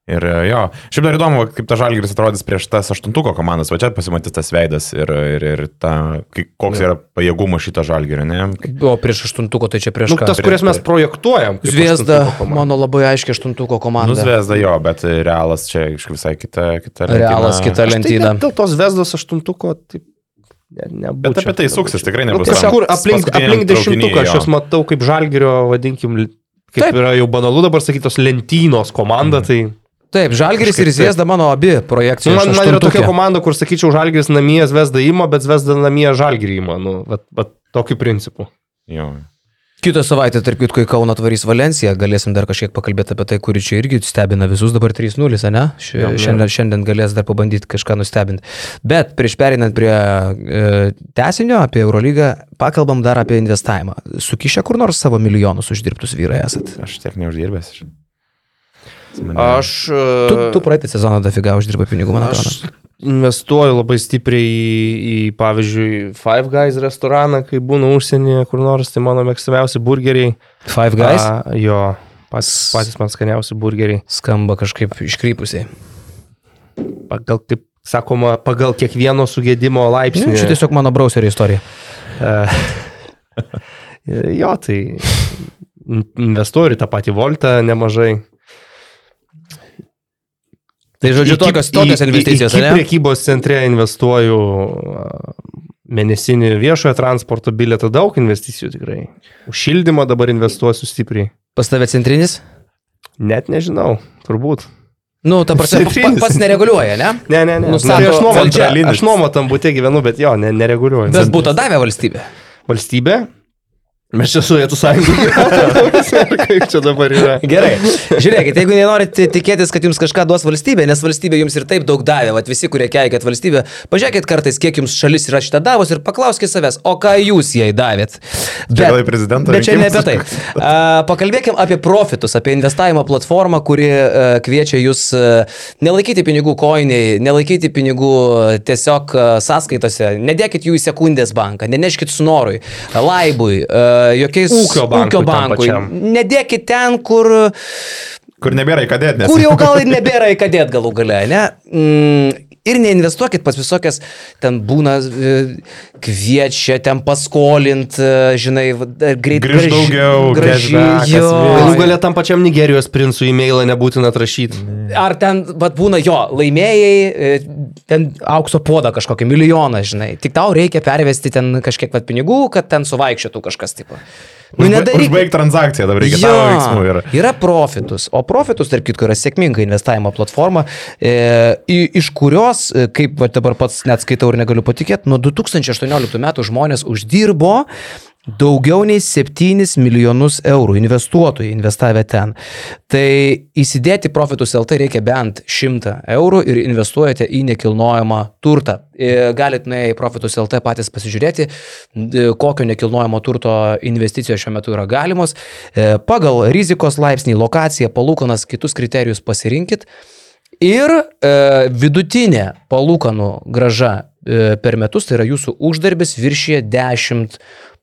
Ir e, jo, šiaip dar įdomu, kaip ta žalgiris atrodys prieš tas aštuntuko komandas, va čia pasimatys tas veidas ir, ir, ir ta, koks yra pajėgumas šito žalgirio, ne? O prieš aštuntuko, tai čia prieš Nu, ką? tas, kurias mes projektuojam. kaip Zviesda, mano labai aiškiai aštuntuko komanda. Nusvesda jo, bet realas čia iš visai kita, kita Realas kita tai lentyna. net Dėl tos Vesdos aštuntuko, taip. Ne, nebūčiau. Bet apie tai suksis tikrai Nu, nebus. kažkur Tam aplink, aplink dešimtuką aš juos matau kaip žalgerio, vadinkim, kaip Taip. Yra jau banalu dabar sakytos lentynos komanda. Mm. Taip, Žalgiris ir. Zviesda mano abi projekcijos. man, man yra tokia komanda, kur sakyčiau, žalgeris namie Vesda įmo, bet Vesda namie žalgerį įmo. Nu, vat, vat, tokiu principu. Jo. Kitą savaitę, tarp kitko, į Kauno atvarys Valencija, galėsim dar kažkiek pakalbėti apie tai, kuri čia irgi stebina visus dabar 3-0, ne? Ši, Jo, jo. šiandien, šiandien galės dar pabandyti kažką nustebinti. Bet prieš perinant prie e, tesinio, apie Eurolygą, pakalbam dar apie investavimą. Sukišę kur nors savo milijonus uždirbtus vyrai esat. Aš tiek neuždirbęs. Aš... Aš, Tu, tu praeitą sezoną dafiga uždirbai pinigų, man atrodo. investuoju labai stipriai į, į, pavyzdžiui, Five Guys restoraną, kai būnu užsienyje kur nors, tai mano mėgstamiausi burgeriai. Five Guys A, jo, patys, patys man skaniausi burgeriai. skamba kažkaip iškrypusiai. Pagal, kaip sakoma, pagal kiekvieno sugėdimo laipsnį. Čia tiesiog mano browserio istorija. E, jo, tai in- investuoju ir į tą patį voltą nemažai. Tai žodžiu, Į- tokios, tokios investicijos, ne? Priekybos centre investuoju mėnesinį viešojo transporto bilietą, daug investicijų tikrai. Už šildymą dabar investuosiu stipriai. Pas tave centrinis? Net nežinau, turbūt. Nu, ta prasme, pa- pats nereguliuoja, ne? Ne, ne, ne. Nustato Tai aš nuomo, valdžia. aš nuomo tam būtė gyvenu, bet jo, ne, nereguliuoju. Bet būtų davę valstybė. valstybė. Mes čia Sovietų sąjungoje. Kaip čia dabar yra? Gerai. Žiūrėkit, jeigu nenorite tikėtis, kad jums kažką duos valstybė, nes valstybė jums ir taip daug davė, vat visi, kurie keikėt valstybę, pažiūrėkit kartais, kiek jums šalis yra šitą davus ir paklauskite savęs, o ką jūs jai davėt. gal į prezidento Bet čia ne apie rinkimus? tai. A, Pakalbėkim apie profitus, apie investavimo platformą, kuri a, kviečia jūs a, nelaikyti pinigų koiniai, nelaikyti pinigų a, tiesiog a, sąskaitose, nedėkit jų į sekundės banką, neneškit snorui, laibui, a, jokiais Ūkio ūkio bankui. Nedėkit ten, kur, Kur nebėra į ką dėti, nes... kur jau gal ir nebėra į ką dėt galų gale, ne? Mm, ir neinvestuokit pas visokias, ten būna e, kviečia, ten paskolint, e, žinai, dar greit Grįžk daugiau, gražiai. cashbackas, Jo, Galų galę tam pačiam Nigerijos princui e-mailą nebūtina atrašyti. Ar ten, vad būna jo, laimėjai, e, ten aukso podą kažkokį milijoną, žinai. Tik tau reikia pervesti ten kažkiek vat pinigų, kad ten suvaikščiotų kažkas tipo. Nu, Užba- nedaryk. Užbaig transakciją, dabar reikia tavo veiksmų. Ir... Yra profitus, o profitus, tarp kitko, yra sėkminga investavimo platforma, e, iš kurios, e, kaip va, dabar pats net skaitau ir negaliu patikėti, nuo 2018 metų žmonės uždirbo daugiau nei 7 milijonus eurų investuotojai investavę ten. Tai įsidėti profitus LT reikia bent 100 eurų ir investuojate į nekilnojamą turtą. E, Galit nuėję į profitus LT patys pasižiūrėti, d- kokio nekilnojamo turto investicijos šiuo metu yra galimos. E, Pagal rizikos laipsnį, lokaciją, palūkanas, kitus kriterijus pasirinkit. Ir e, vidutinė palūkanų graža e, per metus, tai yra jūsų uždarbis viršyje 10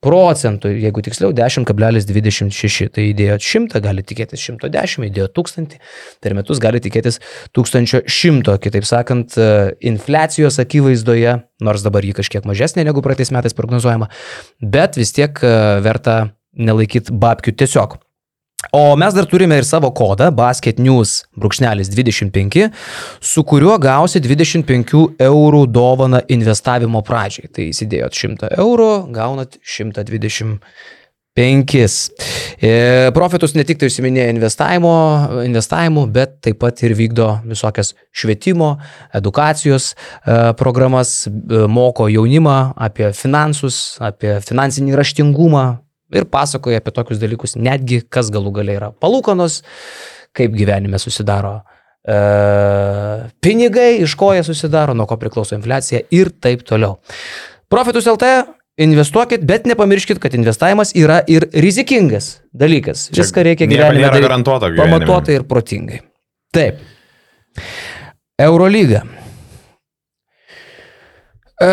procentų, jeigu tiksliau 10,26. Tai įdėjot 100, gali tikėtis 110, įdėjot 1000, per metus gali tikėtis 1100. Kitaip sakant, e, infliacijos akivaizdoje, nors dabar ji kažkiek mažesnė negu praeitais metais prognozuojama, bet vis tiek e, verta nelaikyti babkių tiesiog. O mes dar turime ir savo kodą Basket News brūkšnelis 25, su kuriuo gausi 25 eurų dovaną investavimo pradžiai. Tai įsidėjot 100 eurų, gaunat 125. E, Profitus ne tik tai užsiminėja investavimu, bet taip pat ir vykdo visokias švietimo, edukacijos e, programas, e, moko jaunimą apie finansus, apie finansinį raštingumą, ir pasakoja apie tokius dalykus, netgi kas galų galiai yra palūkanos, kaip gyvenime susidaro e, pinigai, iš ko jie susidaro, nuo ko priklauso infliacija ir taip toliau. Profitus LT investuokit, bet nepamirškit, kad investavimas yra ir rizikingas dalykas. Čia Viską reikia gyvenime nėra garantuota gyvenime. pamatuotai ir protingai. Taip. Eurolyga. E,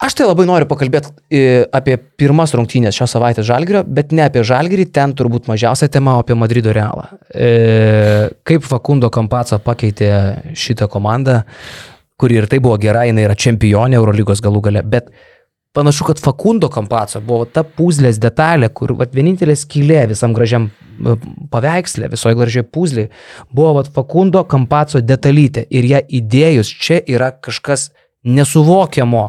Aš tai labai noriu pakalbėti apie pirmas rungtynės šios savaitės Žalgirio, bet ne apie Žalgirį, ten turbūt mažiausia tema, o apie Madrido Realą. E, kaip Fakundo Kampaco pakeitė šitą komandą, kuri ir tai buvo gera, jinai yra čempionė Eurolygos galų gale, bet panašu, kad Fakundo Kampaco buvo ta puzlės detalė, kur vat, vienintelė skylė visam gražiam e, paveikslė, visoje gražiai puzlė, buvo vat, Fakundo Kampaco detalytė ir ją įdėjus čia yra kažkas nesuvokiamo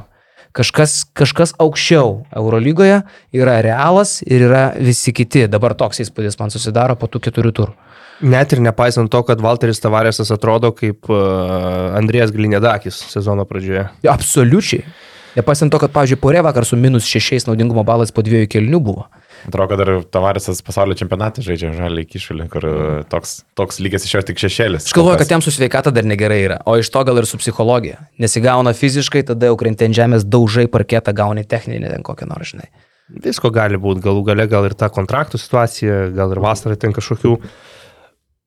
kažkas, kažkas aukščiau Eurolygoje, yra realas ir yra visi kiti. Dabar toks įspūdis man susidaro po tų keturių turų. Net ir nepaisant to, kad Walteris Tavarėsas atrodo kaip uh, Andrijas Glinėdakis sezono pradžioje. Absoliučiai. Nepaisant to, kad, pavyzdžiui, porė vakar su minus šešiais naudingumo balais po dviejų kelnių buvo. Atrodo, kad dar Tavarisas pasaulio čempionatą žaidžia žaliai kišulį, kur toks, toks lygis iš jo tik šešėlis. Aš galvoju, kad jam su sveikata dar negerai yra, o iš to gal ir su psichologija. Nesigauna fiziškai, tada jau krenti ant žemės, daužai parketą, gauni techninį ten kokią nors, žinai. Visko gali būti, galų gale gal ir ta kontraktų situacija, gal ir vasarą ten kažkokių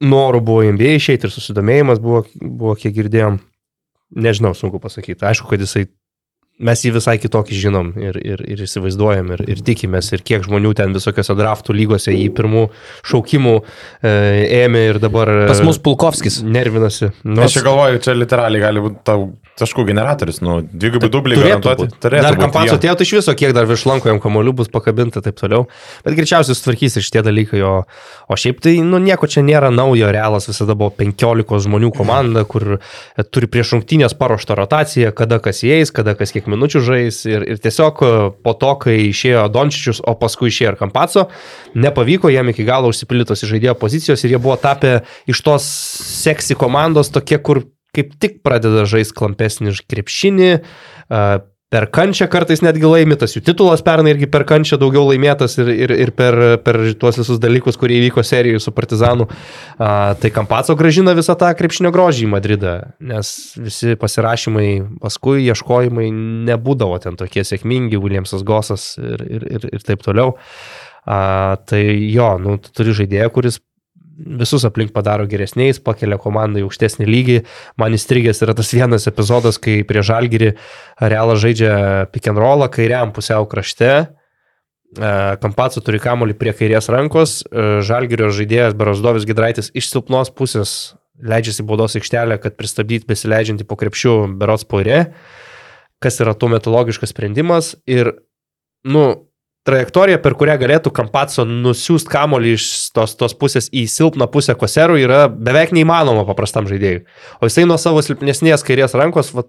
norų buvo MBA išeiti ir susidomėjimas buvo, buvo kiek girdėjom. Nežinau, sunku pasakyti. Aišku, kad jisai, mes jį visai kitokį žinom ir, ir, ir įsivaizduojam ir, ir tikimės ir kiek žmonių ten visokiose draftų lygose į pirmų šaukimų e, ėmė ir dabar... e, Pas mus Pulkovskis. Nervinasi. Na, aš čia galvoju, čia literaliai gali būti tau taškų generatorius, nu, dvigubai dubliai Turėtų garantuoti. būt. Dar kampaso atėjo tai iš viso, kiek dar virš lanko jam kamolių bus pakabinta ir taip toliau. Bet greičiausiai sutvarkys ir šitie dalykai, o, o šiaip tai, nu, nieko čia nėra naujo, realas visada buvo 15 žmonių komanda, kur turi prieš rungtynės paruoštą rotaciją, kada kas įeis, kada kas kiek minučių žais ir, ir tiesiog e, po to, kai išėjo Dončičius, o paskui išėjo ir Kampaco, nepavyko jam iki galo užsipildytos į žaidėjo pozicijos ir jie buvo tapę iš tos seksy komandos tokie, kur kaip tik pradeda žaisti klampesnį krepšinį, per kančią kartais netgi laimėtas, jų titulas pernai irgi per kančią daugiau laimėtas ir, ir, ir per, per tuos visus dalykus, kurie įvyko serijoje su Partizanu. Tai Kampaco gražina visą tą krepšinio grožį į Madridą, nes visi pasirašymai, paskui ieškojimai nebūdavo ten tokie sėkmingi, Williamsas Gosas ir, ir, ir, ir taip toliau. A, tai jo, nu, tu turi žaidėją, kuris visus aplink padaro geresniais, pakelia komandą į aukštesnį lygį. Man įstrigęs yra tas vienas epizodas, kai prie Žalgirį Realas žaidžia pick and rollą kairiam pusiau krašte. E, Kampacu turi kamuolį prie kairės rankos, e, Žalgirio žaidėjas Barosdovis Gidraitis iš silpnos pusės leidžiasi baudos aikštelę, kad pristabdyti besileidžiantį po krepšių Berots poirė, kas yra tuo metu logiškas sprendimas. Ir, nu, trajektorija, per kurią galėtų Kampaco nusiųsti kamolį iš tos, tos pusės į silpną pusę koserų yra beveik neįmanoma paprastam žaidėjui. O jisai nuo savo silpnesnės kairės rankos va,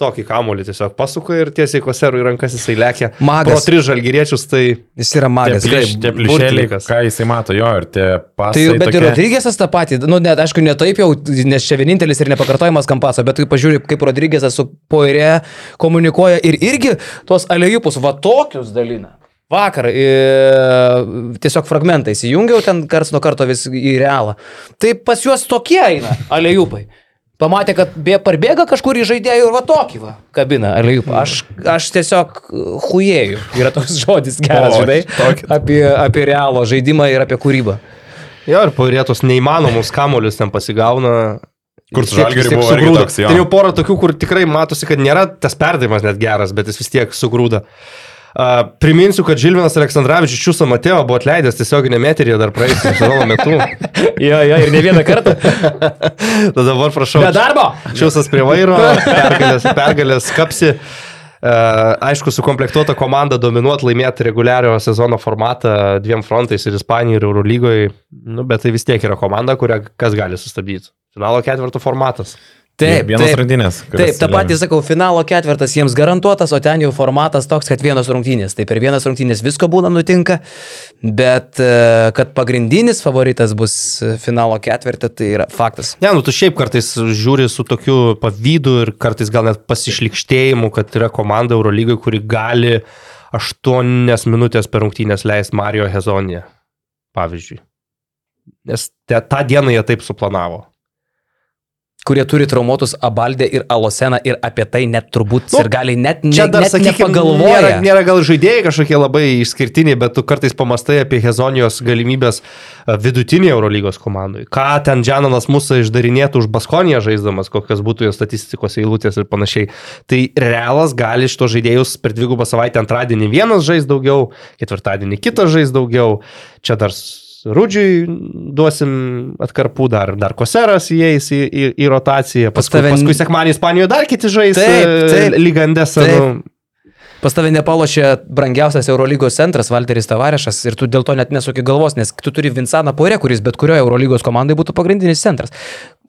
tokį kamolį tiesiog pasuka ir tiesiai koserų į rankas jisai lekia. Magas. Pro tris žalgyriečius tai... Jis yra magas. Taip, tie plišėliai, ką jisai mato jo ir tie pasai. Tai, bet tokie... ir Rodrygėsas tą patį, nu, net, aišku, ne taip jau, nes čia vienintelis ir nepakartojamas kampaso, bet tu pažiūrė, kaip Rodrygėsas su poirė komunikuoja ir irgi tuos alejupus va tokius dalina. Vakar e, tiesiog fragmentai įjungiau ten kars nuo karto vis į realą. Tai pas juos tokie eina, alėjupai. Pamatė, kad bė, parbėga kažkur į žaidėjų ir va tokį va kabina alėjupą. Aš, aš tiesiog hujėjau. Yra toks žodis geras, žinai, apie, apie realo žaidimą ir apie kūrybą. Jo, ir pairėtos neįmanomus kamolius ten pasigauna. Kur su žalgeriu buvo sugrūda. Toks, ten jau pora tokių, kur tikrai matosi, kad nėra tas perdavimas net geras, bet jis vis tiek sugrūda. Uh, priminsiu, kad Žilvinas Aleksandrovičius Čiūsą Mateo buvo atleidęs tiesioginė meterija dar praėjusią sezono metu. jo, jo, ir ne vieną kartą. Tada dabar prašau. Be darbo. Čiūsas prie vairo, pergalės, pergalės kapsi. Uh, aišku, sukomplektuota komanda dominuot laimėti reguliariojo sezono formatą dviem frontais ir Ispanijoje ir Eurolygoje, nu, bet tai vis tiek yra komanda, kurią kas gali sustabdyti. Finalo ketvirto formatas. Taip, vienas taip, rungtynės. Taip, tą patį sakau, finalo ketvirtas jiems garantuotas, o ten jau formatas toks, kad vienas rungtynės. Tai per vienas rungtynės visko būna nutinka, bet e, kad pagrindinis favoritas bus finalo ketvirtą, tai yra faktas. Ne, nu tu šiaip kartais žiūri su tokiu pavydu ir kartais gal net pasišlikštėjimu, kad yra komanda Eurolygai, kuri gali 8 minutės per rungtynės leisti Mario Hezonė, pavyzdžiui. Nes te, tą dieną jie taip suplanavo kurie turi traumuotus Abaldę ir Aloseną ir apie tai net turbūt nu, ir gali net, ne, dar, net sakykime, nepagalvoja. Nėra, nėra gal žaidėjai kažkokie labai išskirtiniai, bet tu kartais pamastai apie Hezonijos galimybės e, vidutinį Eurolygos komandai. Ką ten Džananas mūsų išdarinėtų už Baskoniją žaisdamas, kokios būtų jo statistikos eilutės ir panašiai. Tai realas gali šito žaidėjus per dvigubą savaitę antradienį vienas žais daugiau, ketvirtadienį kitas žais daugiau. Čia dar Rūdžiui duosim atkarpų, dar, dar Koseras įeis į, į, į rotaciją, paskui, tave... paskui sekmanį Ispanijoje dar kiti žais taip, taip, lygandesą. Nu. Pas tave nepalošė brangiausias Eurolygos centras Valteris Tavarešas ir tu dėl to net nesuki galvos, nes tu turi Vinsaną Porė, kuris bet kurioje Eurolygos komandai būtų pagrindinis centras.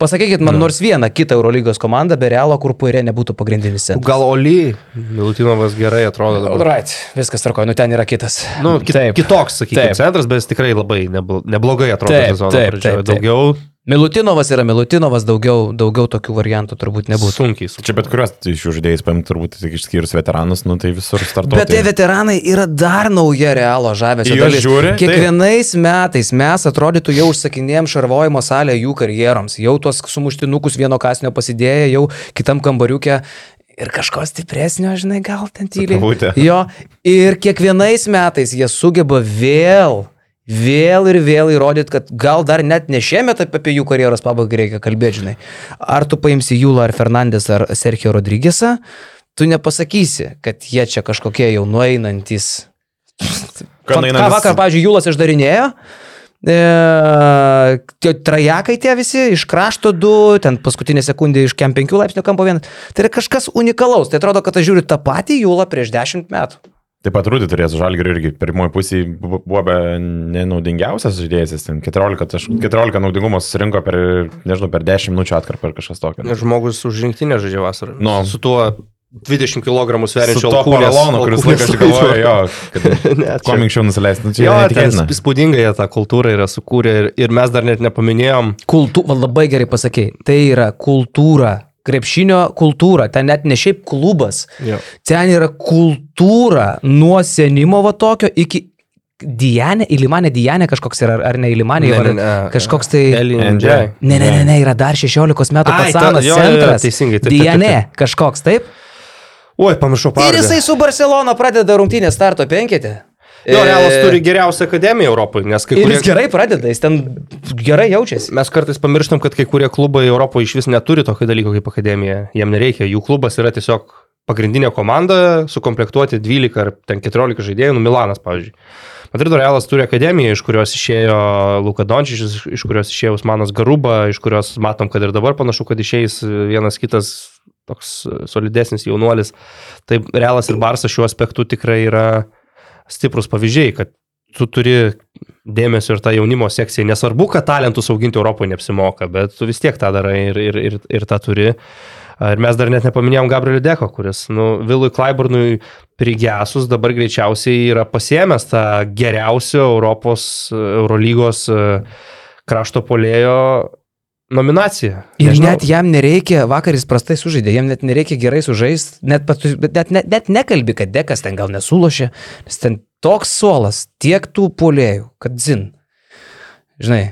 Pasakykit man no. nors vieną kitą Eurolygos komandą be Realo, kur Porė nebūtų pagrindinis centras. Gal Oli, Milutinovas gerai atrodo. Dabar. Right, viskas tvarkoja, nu ten yra kitas. Nu, kit. Kitoks, sakykime, centras, bet jis tikrai labai neblogai atrodo. Taip, taip, taip, taip. Daugiau Milutinovas yra Milutinovas, daugiau, daugiau tokių variantų turbūt nebūtų. Sunkiai. sunkiai. Čia bet kuriuos iš jų žaidėjus paimti turbūt tik išskyrus veteranus, nu tai visur startuoja. Bet tie veteranai yra dar nauja realo žavesio dalis. Žiūri, Kiekvienais taip. metais mes atrodytų jau užsakinėjom šarvojimo salę jų karjeroms, jau tuos sumuštinukus vieno kasnio pasidėję, jau kitam kambariukė ir kažko stipresnio, žinai, gal ten tyliai. Jo, ir kiekvienais metais jie sugeba vėl vėl ir vėl įrodyti, kad gal dar net ne šiemet apie jų karjeros pabaigą reikia kalbėti, žinai. Ar tu paimsi Jūlą ar Fernandes ar Sergio Rodrygėsą, tu nepasakysi, kad jie čia kažkokie jau nueinantis. Ką, vakar, pavyzdžiui, Jūlas išdarinėjo, E, trajekai tie visi, iš krašto du, ten paskutinė sekundė iš kem 5 laipsnių kampo vienas. Tai yra kažkas unikalaus. Tai atrodo, kad aš žiūriu tą patį jūlą prieš 10 metų. Taip pat Rūdį turės žalgirių irgi pirmoji pusė buvo be nenaudingiausias žaidėjas, jis ten 14, taš- 14 naudingumo susirinko per, nežinau, per 10 minučių atkarpą ar kažkas tokio. Žmogus už rinktinę žaidžia vasarą. Nu. Su tuo 20 kg to paralonu, kuris laikas galvoja, jo, kad kuo čia- anksčiau nusileisti. Nu, čia Jo, ten įspūdingai jie tą kultūrą yra sukūrę ir, ir mes dar net nepaminėjom. Kultūra, labai gerai pasakėjai, tai yra kultūra, krepšinio kultūra, ten net ne šiaip klubas, Jo. ten yra kultūra nuo senimo va tokio iki Dianė, Ilimanė Dianė kažkoks yra, ar ne Ilimanė, Ne, ar ne, ne. kažkoks tai... NJ. Ne, ne, ne, ne, yra dar 16 metų jo, centras. teisingai, taip, taip, taip, Dianė, taip. kažkoks, taip. Oi, pamiršau Ir pavardę. jisai su Barcelona pradeda rungtynę starto penketę. Jo, E, Realas turi geriausią akademiją Europoje, nes kai kurie... jis gerai pradeda, jis ten gerai jaučiasi. Mes kartais pamirštam, kad kai kurie klubai Europoje iš vis neturi tokio dalyko kaip akademija. Jiem nereikia. Jų klubas yra tiesiog pagrindinė komanda, sukomplektuoti 12 ar ten 14 žaidėjų, nu Milanas, pavyzdžiui. Madrido Realas turi akademiją, iš kurios išėjo Luka Dončičius, iš- kurios išėjo Usmanas Garuba, iš kurios matom, kad ir dabar panašu, kad išeis vienas kitas toks solidesnis jaunuolis. Tai Realas ir Barsas šiuo aspektu tikrai yra stiprus pavyzdžiai, kad tu turi dėmesio ir tą jaunimo sekciją. Nesvarbu, kad talentus auginti Europoje neapsimoka, bet tu vis tiek tą darai ir, ir, ir, ir tą turi. Ir mes dar net nepaminėjom Gabrielį Deko, kuris, nu, Vilui Klaiburnui prigesus dabar greičiausiai yra pasiemęs tą geriausio Europos Eurolygos e, krašto polėjo nominaciją. Ir Nežinau. net jam nereikia, vakar jis prastai sužaidė, jam net nereikia gerai sužaisti, net, net, net, net nekalbi, kad dekas ten gal nesulošė, nes ten toks suolas, tiek tų polėjų, kad zin. Žinai,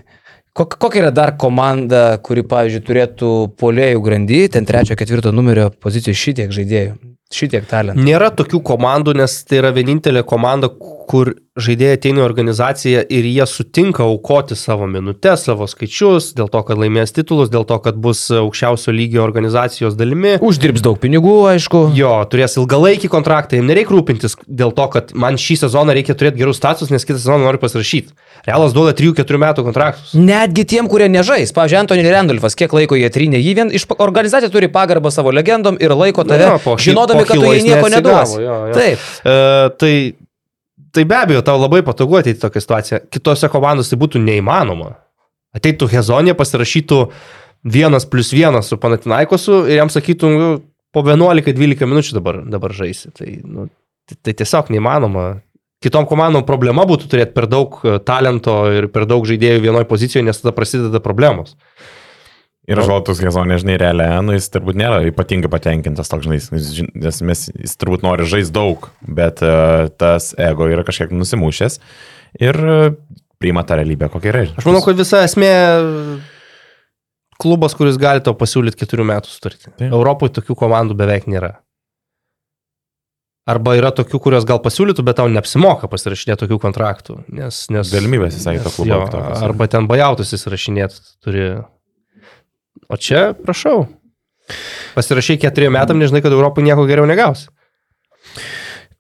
kok, kokia yra dar komanda, kuri, pavyzdžiui, turėtų polėjų grandy, ten trečio, ketvirto numerio pozicijų šitiek žaidėjų, šitiek talentų. Nėra tokių komandų, nes tai yra vienintelė komanda, kur žaidėjai ateina į organizaciją ir jie sutinka aukoti savo minutės, savo skaičius, dėl to, kad laimės titulus, dėl to, kad bus aukščiausio lygio organizacijos dalimi. Uždirbs daug pinigų, aišku. Jo, turės ilgalaikį kontraktą, jiems nereikia rūpintis dėl to, kad man šį sezoną reikia turėti gerus status, nes kitą sezoną noriu pasirašyti. Realas duoda 3-4 metų kontraktus. Netgi tiem, kurie nežais. Pavyzdžiui, Antony Randolfas, kiek laiko jie trynė jį vien, iš organizacija turi pagarbą savo legendom ir laiko tave, Jo, po žinodami, po kad tu jai nieko neduos. Taip. E, tai, tai be abejo, tau labai patogu ateiti tokią situaciją. Kitose komandose tai būtų neįmanoma. Ateitų Hezonė, pasirašytų vienas plus vienas su Panatinaikosu ir jam sakytų, nu, po 11-12 minučių dabar, dabar žaisi. Tai, nu, tai, tai tiesiog neįmanoma. Kitom komandom problema būtų turėti per daug e, talento ir per daug žaidėjų vienoje pozicijoje, nes tada prasideda problemos. Ir žaltus Gezonė, žinai, realiai, nu, jis turbūt nėra ypatingai patenkintas toks, žinai, jis, žin- nes mes, jis turbūt nori žaisti daug, bet uh, tas ego yra kažkiek nusimušęs ir uh, priima tą realybę, kokia yra. Aš manau, kad visa esmė klubas, kuris gali tau pasiūlyti keturių metų sutartį. Taip. Europoje tokių komandų beveik nėra. Arba yra tokių, kurios gal pasiūlytų, bet tau neapsimoka pasirašinėti tokių kontraktų. Nes, nes, Galimybės visai to nes klubo. Arba ten bajautus įsirašinėti turi. O čia, prašau. Pasirašai keturiem metam, nežinai, kad Europoje nieko geriau negausi.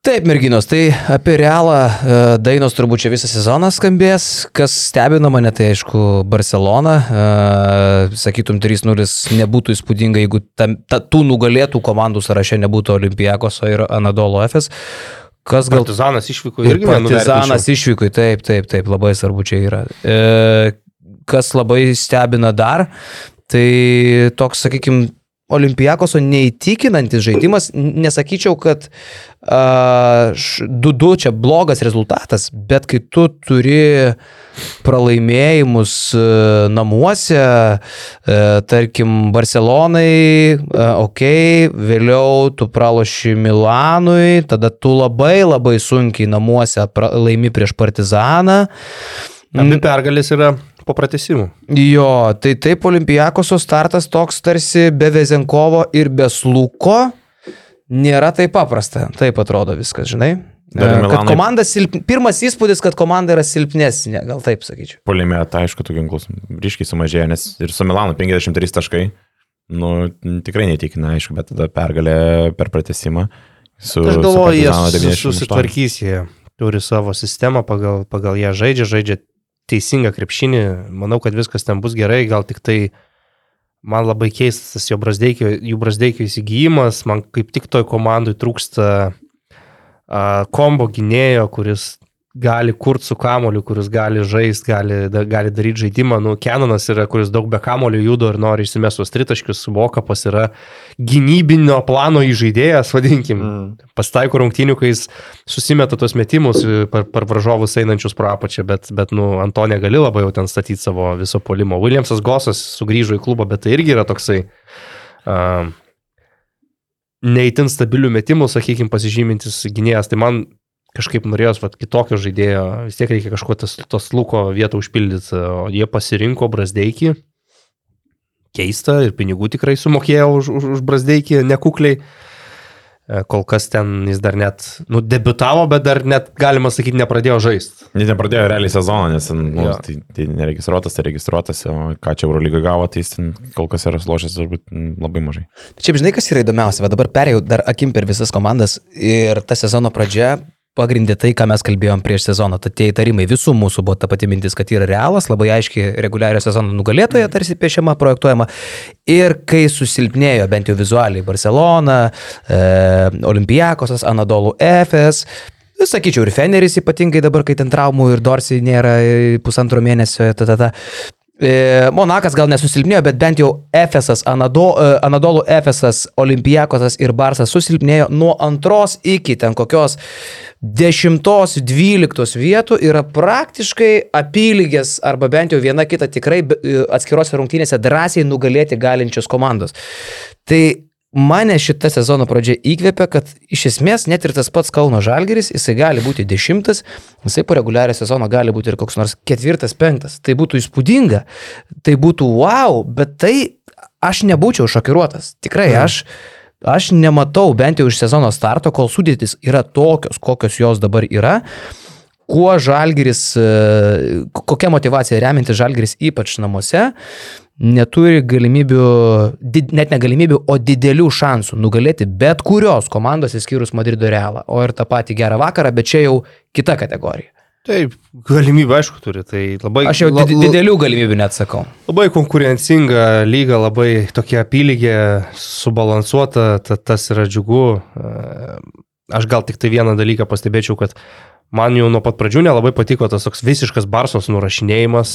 Taip, merginos, tai apie realą e, dainos turbūt čia visą sezoną skambės. Kas stebina mane, tai aišku, Barcelona. E, Sakytum, 3-0 nebūtų įspūdinga, jeigu tam, ta, tų nugalėtų komandų sąraše nebūtų Olimpijakos ir Anadolo FS. Kas gal Partizanas išvyko Ir irgi partizanas išvyko, taip, taip, taip, labai svarbu čia yra. E, kas labai stebina dar, tai toks, sakykime, Olimpijakoso neįtikinantis žaidimas, nesakyčiau, kad 2-2 čia blogas rezultatas, bet kai tu turi pralaimėjimus e, namuose, e, tarkim, Barcelonai, e, ok, vėliau tu praloši Milanui, tada tu labai labai sunkiai namuose laimi prieš Partizaną. Abi pergalės yra po pratesimų. Jo, tai taip Olimpijakoso startas toks tarsi be Vezenkovo ir be Sluko nėra taip paprasta. Taip atrodo viskas, žinai. E, Kad komanda silp... Pirmas įspūdis, kad komanda yra silpnesnė, gal taip sakyčiau. Polime, tai aišku, tų ginklus ryškiai sumažėjo, nes ir su Milanu 53 taškai, nu, tikrai netikina, aišku, bet tada pergalė per pratesimą. Su, Aš su galvoju, jie Partizano sus- 98. susitvarkys, jie turi savo sistemą, pagal, pagal ją žaidžia, žaidžia teisingą krepšinį, manau, kad viskas ten bus gerai, gal tik tai man labai keistas jo brasdeikio, jų brasdeikio įsigijimas, man kaip tik toj komandai trūksta uh, kombo gynėjo, kuris gali kurti su kamoliu, kuris gali žaisti, gali, da, gali daryti žaidimą. Nu, Kenanas yra, kuris daug be kamolių judo ir nori išsimestos tritaškius, Vokapas yra gynybinio plano įžaidėjas, vadinkim. Mm. Pasitaiko rungtynių, kai jis susimeta tos metimus per, per varžovus einančius pro apačią, bet, bet nu, Antonė gali labai jau ten statyti savo viso polimo. Williamsas Gosas sugrįžo į klubą, bet tai irgi yra toksai... Uh, neįtin stabilių metimų, sakykime, pasižymintis gynėjas. Tai man kažkaip norėjos vat, kitokio žaidėjo, vis tiek reikia kažko tas, tos luko vietą užpildyti, o jie pasirinko Brasdeikį. Keista ir pinigų tikrai sumokėjo už, už, už Brasdeikį nekukliai. E, kol kas ten jis dar net, nu, debitavo, bet dar net, galima sakyti, nepradėjo žaisti. Jis nepradėjo realiai sezoną, nes nu, ja. tai, tai neregistruotas, tai registruotas, o ką čia Eurolyga gavo, tai jis ten kol kas yra slošęs turbūt labai mažai. Čia žinai, kas yra įdomiausia, bet dabar perėjau dar akim per visas komandas ir ta sezono pradžia pagrindė tai, ką mes kalbėjom prieš sezoną. Tad tie įtarimai visų mūsų buvo ta pati mintis, kad yra realas, labai aiškiai reguliario sezono nugalėtoja tarsi piešiama, projektuojama. Ir kai susilpnėjo bent jau vizualiai Barcelona, e, Olimpijakosas, Anadolų Efes, Sakyčiau, ir Feneris ypatingai dabar, kai ten traumų ir Dorsi nėra pusantro mėnesio, ta, ta, ta. E, Monakas gal nesusilpnėjo, bet bent jau Efesas, Anado, e, Anadolų Efesas, Olimpijakosas ir Barsas susilpnėjo nuo antros iki ten kokios 10-12 vietų yra praktiškai apylygės arba bent jau viena kita tikrai e, atskirose rungtynėse drąsiai nugalėti galinčios komandos. Tai mane šitą sezono pradžią įkvėpė, kad iš esmės net ir tas pats Kauno Žalgeris, jisai gali būti dešimtas, jisai po reguliarią sezoną gali būti ir koks nors ketvirtas, penktas. Tai būtų įspūdinga, tai būtų wow, bet tai aš nebūčiau šokiruotas. Tikrai mm. aš. Aš nematau bent jau iš sezono starto, kol sudėtis yra tokios, kokios jos dabar yra, kuo žalgeris, kokia motivacija reminti žalgeris ypač namuose, neturi galimybių, did, net ne galimybių, o didelių šansų nugalėti bet kurios komandos, įskyrus Madrido Realą, o ir tą patį gerą vakarą, bet čia jau kita kategorija. Taip, galimybę aišku turi, tai labai... Aš jau la, didelių galimybių net sakau. Labai konkurencinga lyga, labai tokia apylygė, subalansuota, ta, tas yra džiugu. Aš gal tik tai vieną dalyką pastebėčiau, kad man jau nuo pat pradžių nelabai patiko tas toks visiškas Barsos nurašinėjimas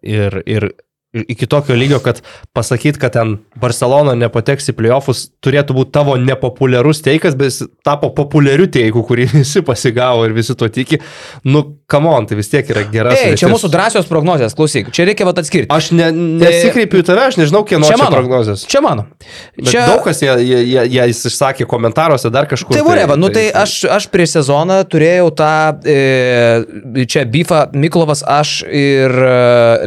ir, ir iki tokio lygio, kad pasakyti, kad ten Barcelona nepateks į playoffus, turėtų būti tavo nepopuliarus teikas, bet jis tapo populiariu teiku, kurį visi pasigavo ir visi to tiki. Nu, come on, tai vis tiek yra geras. Ei, čia mūsų drąsios prognozijas, klausyk, čia reikia vat atskirti. Aš ne, nesikreipiu į tave, aš nežinau, kieno čia, čia prognozijas. Čia mano. Bet čia... Daug kas jie, jie išsakė komentaruose dar kažkur. Tai voreva, tai, nu tai, tai aš, aš prieš sezoną turėjau tą, e, čia Bifa, Miklovas, aš ir e,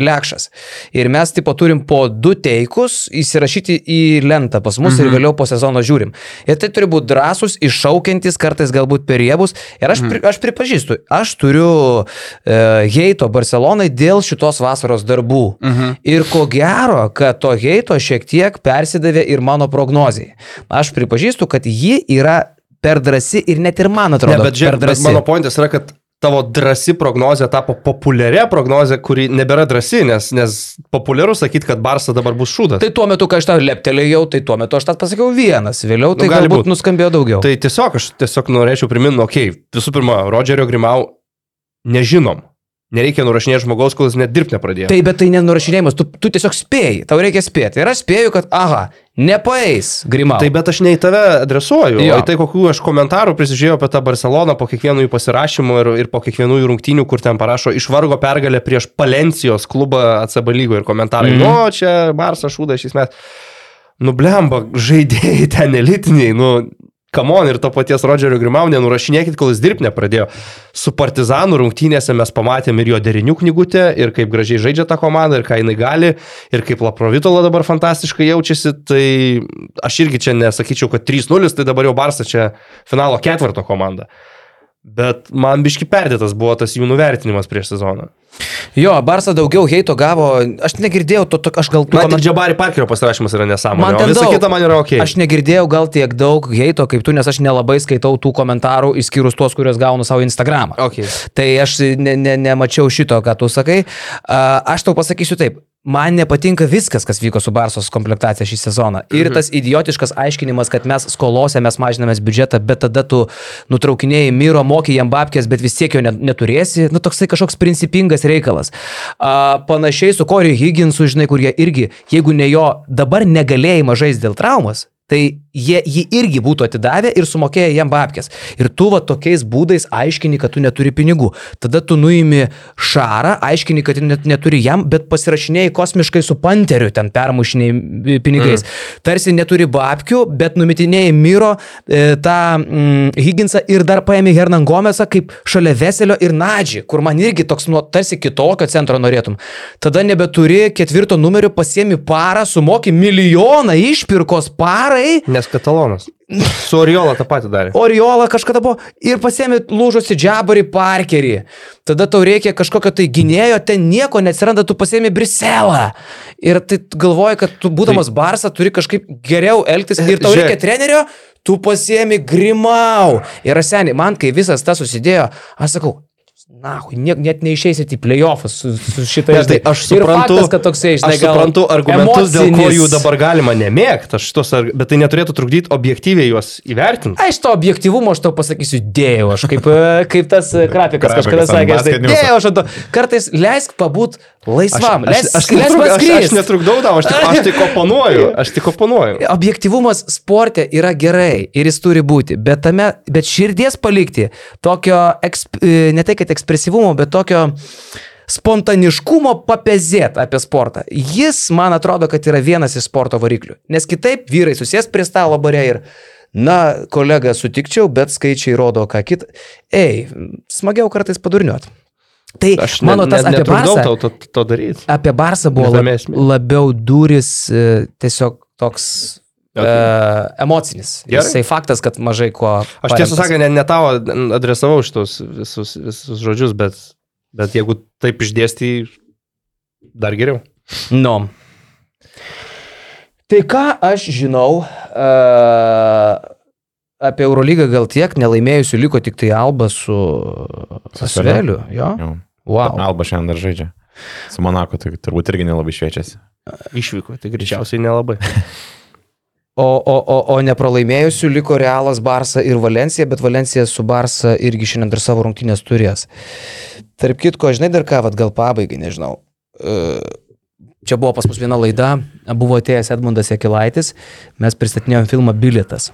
Lekšas. Ir mes tipo turim po du teikus įsirašyti į lentą pas mus mhm. ir vėliau po sezono žiūrim. Ir tai turi būti drąsus, iššaukiantis, kartais galbūt periebus. Ir aš, mhm. aš pripažįstu, aš turiu e, heito Barcelonai dėl šitos vasaros darbų. Mhm. Ir ko gero, kad to heito šiek tiek persidavė ir mano prognozijai. Aš pripažįstu, kad ji yra per drąsi ir net ir man atrodo. Ne, bet, žiūrėk, bet mano pointas yra, kad tavo drąsi prognozė tapo populiaria prognozė, kuri nebėra drąsi, nes, nes populiaru sakyti, kad Barsa dabar bus šūdas. Tai tuo metu, kai aš tą leptelėjau, tai tuo metu aš tą pasakiau vienas, vėliau tai nu, galbūt būt. nuskambėjo daugiau. Tai tiesiog aš tiesiog norėčiau priminti, okei, okay, visų pirma, Rodžerio Grimau nežinom. Nereikia nurašinėti žmogaus, kol jis net dirbti nepradėjo. Tai bet tai nenurašinėjimas, tu, tu tiesiog spėjai, tau reikia spėti. Ir aš spėju, kad, aha, nepaeis Grimau. Tai bet aš ne į tave adresuoju, jo. o tai, kokių aš komentarų prisižiūrėjau apie tą Barceloną po kiekvienų jų pasirašymų ir, ir po kiekvienų jų rungtynių, kur ten parašo išvargo pergalę prieš Palencijos klubą ACB lygoje ir komentarai, mm. nu, čia Barsa šūda šis metais. Nublemba, žaidėjai ten elitiniai, nu, Kamon ir to paties Rodžerio Grimau nenurašinėkit, kol jis dirbti nepradėjo. Su Partizanų rungtynėse mes pamatėm ir jo derinių knygutę, ir kaip gražiai žaidžia ta komanda, ir ką jinai gali, ir kaip Laprovitola dabar fantastiškai jaučiasi. Tai aš irgi čia nesakyčiau, kad 3-0, tai dabar jau Barsa čia finalo ketvirto komanda. Bet man biški perdėtas buvo tas jų nuvertinimas prieš sezoną. Jo, Barsa daugiau heito gavo, aš negirdėjau to, to aš gal... Man koment- tik Džabari Parkerio pasirašymas yra nesąmonė. Man ten visa daug. kita man yra ok. Aš negirdėjau gal tiek daug heito kaip tu, nes aš nelabai skaitau tų komentarų, išskyrus tuos, kuriuos gaunu savo Instagramą. Okay. Tai aš ne, ne, nemačiau šito, ką tu sakai. Aš tau pasakysiu taip. Man nepatinka viskas, kas vyko su Barsos komplektacija šį sezoną. Ir tas idiotiškas aiškinimas, kad mes skolose, mes mažinamės biudžetą, bet tada tu nutraukinėjai Miro, mokai jam babkės, bet vis tiek jo net- neturėsi. Nu, toksai kažkoks principingas reikalas. A, panašiai su Corey Higginsu, žinai, kurie irgi, jeigu ne jo dabar negalėjai mažais dėl traumas, tai jie jį irgi būtų atidavę ir sumokėję jam babkės. Ir tu va tokiais būdais aiškini, kad tu neturi pinigų. Tada tu nuimi šarą, aiškini, kad net neturi jam, bet pasirašinėjai kosmiškai su panteriu, ten permušiniai pinigais. Mm. Tarsi neturi babkių, bet numitinėjai Miro e, tą mm, Higginsą ir dar paėmė Hernan Gomesą kaip šalia Veselio ir Nadži, kur man irgi toks nu, tarsi kitokio centro norėtum. Tada nebeturi ketvirto numerio, pasiemi parą, sumoki milijoną išpirkos parai. Nes katalonas. Su Oriola tą patį darė. Oriola kažkada buvo ir pasėmė lūžusi džabarį parkerį. Tada tau reikia kažkokio tai gynėjo, ten nieko neatsiranda, tu pasėmė Briselą. Ir tai galvoji, kad tu būdamas tai... Barsa turi kažkaip geriau elgtis ir tau Žiūrėk. reikia trenerio, tu pasėmė Grimau. Ir seniai, man kai visas tas susidėjo, aš sakau, Na, net, net neišeisit į playoffus su, su šitai. Ne, tai aš Ir suprantu, faktas, kad toksai, žinai, aš suprantu argumentus, dėl ko emocinis- jų dabar galima nemėgti, šitos bet tai neturėtų trukdyti objektyviai juos įvertinti. Aš to objektivumo, aš tau pasakysiu, dėjau, aš kaip, kaip tas Grafikas kažkada sakė, aš tai dėjau, aš to. Kartais leisk pabūt laisvam, aš, leisk, aš, leisk netruk, aš, aš netrukdau tau, aš tik, aš tik oponuoju. Aš tik oponuoju. Objektivumas sporte yra gerai ir jis turi būti, bet, tame, bet širdies palikti tokio, eksp, e, ne tai kad ekspresyvumo, bet tokio spontaniškumo papezėt apie sportą. Jis, man atrodo, kad yra vienas iš sporto variklių. Nes kitaip vyrai susės prie stalo bare ir, na, kolega, sutikčiau, bet skaičiai rodo ką kitą. Ei, smagiau kartais padurniuot. Tai Aš ne, mano tas ne, apie Barsą, tau to, to daryti. apie Barsą buvo lab, labiau duris e, tiesiog toks Okay. okay. emocinis. Gerai. Jisai faktas, kad mažai kuo. Aš tiesą sakant, ne, ne tavo adresavau šitos visus, visus žodžius, bet, bet jeigu taip išdėstai, dar geriau. Nu. Tai ką aš žinau uh, apie Eurolygą gal tiek, nelaimėjusių liko tik tai Alba su Asveliu. Jo? Jau. Wow. Alba šiandien dar žaidžia. Su Monako tai turbūt irgi nelabai šviečiasi. Išvyko, tai greičiausiai nelabai. O, o, o, o nepralaimėjusių liko Realas, Barsa ir Valencija, bet Valencija su Barsa irgi šiandien dar savo rungtynės turės. Tarp kitko, žinai dar ką, vad gal pabaigai, nežinau. E, Čia buvo pas mus viena laida, buvo atėjęs Edmundas Jekilaitis, mes pristatinėjom filmą Bilietas.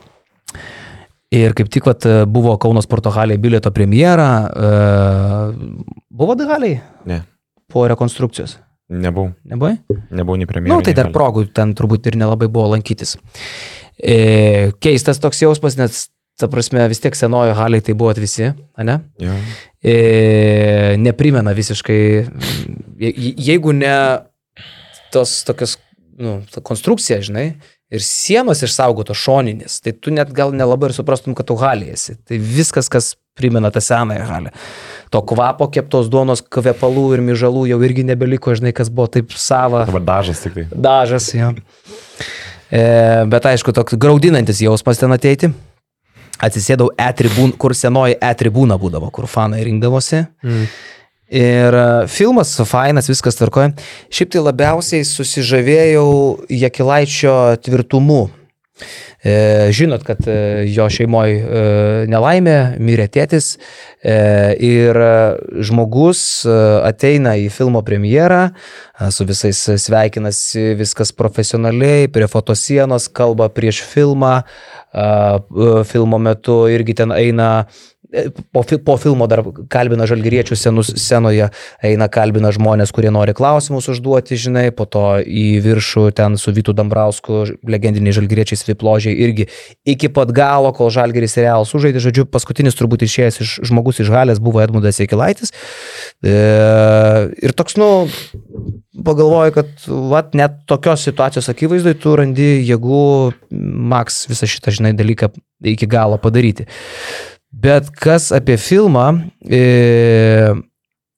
Ir kaip tik vat, buvo Kauno sporto halėje bilieto premjera. E, buvo dahaliai Ne, po rekonstrukcijos. nebuvau. Nebuvai? Nebuvau nei Na, premjeras. nu, tai dar progų ten turbūt ir nelabai buvo lankytis. E, keistas toks jausmas, nes, ta prasme, vis tiek senojo haliai tai buvo visi, ne? Jo. E, neprimena visiškai, je, jeigu ne tos tokios, nu, ta konstrukcija, žinai, ir sienos išsaugotos šoninės, tai tu net gal nelabai ir suprastum, kad tu halėjasi. Tai viskas, kas primena tą senąją halę. To kvapo keptos duonos, kvepalų ir myžalų jau irgi nebeliko, žinai, kas buvo taip sava. Dabar dažas tik tai. Dažas, jo. E, bet aišku, toks graudinantis jausmas ten ateiti. Atsisėdau E-tribūną, kur senoji E-tribūna būdavo, kur fanai rinkdavosi. Mm. Ir e, filmas fainas, viskas tvarkoja. Šiaip tai labiausiai susižavėjau Jakilaičio tvirtumu. E, žinot, kad e, jo šeimoje nelaimė, mirė tėtis ir žmogus ateina į filmo premjerą, su visais sveikinasi, viskas profesionaliai, prie fotosienos, kalba prieš filmą, filmo metu irgi ten eina po, po filmo dar kalbina žalgyriečių senus scenoje, eina kalbina žmonės, kurie nori klausimus užduoti, žinai, po to į viršų ten su Vytu Dambrausku, legendiniai žalgyriečiai svipložiai irgi iki pat galo, kol žalgyris ir realas sužaidė, žodžiu, paskutinis turbūt išėjęs iš žmogus iš galės buvo Edmundas Ekilaitis. E, ir toks, nu, pagalvoju, kad vat, net tokios situacijos akivaizdai tu randi jėgų, Max, visą šitą, žinai, dalyką iki galo padaryti. Bet kas apie filmą, e,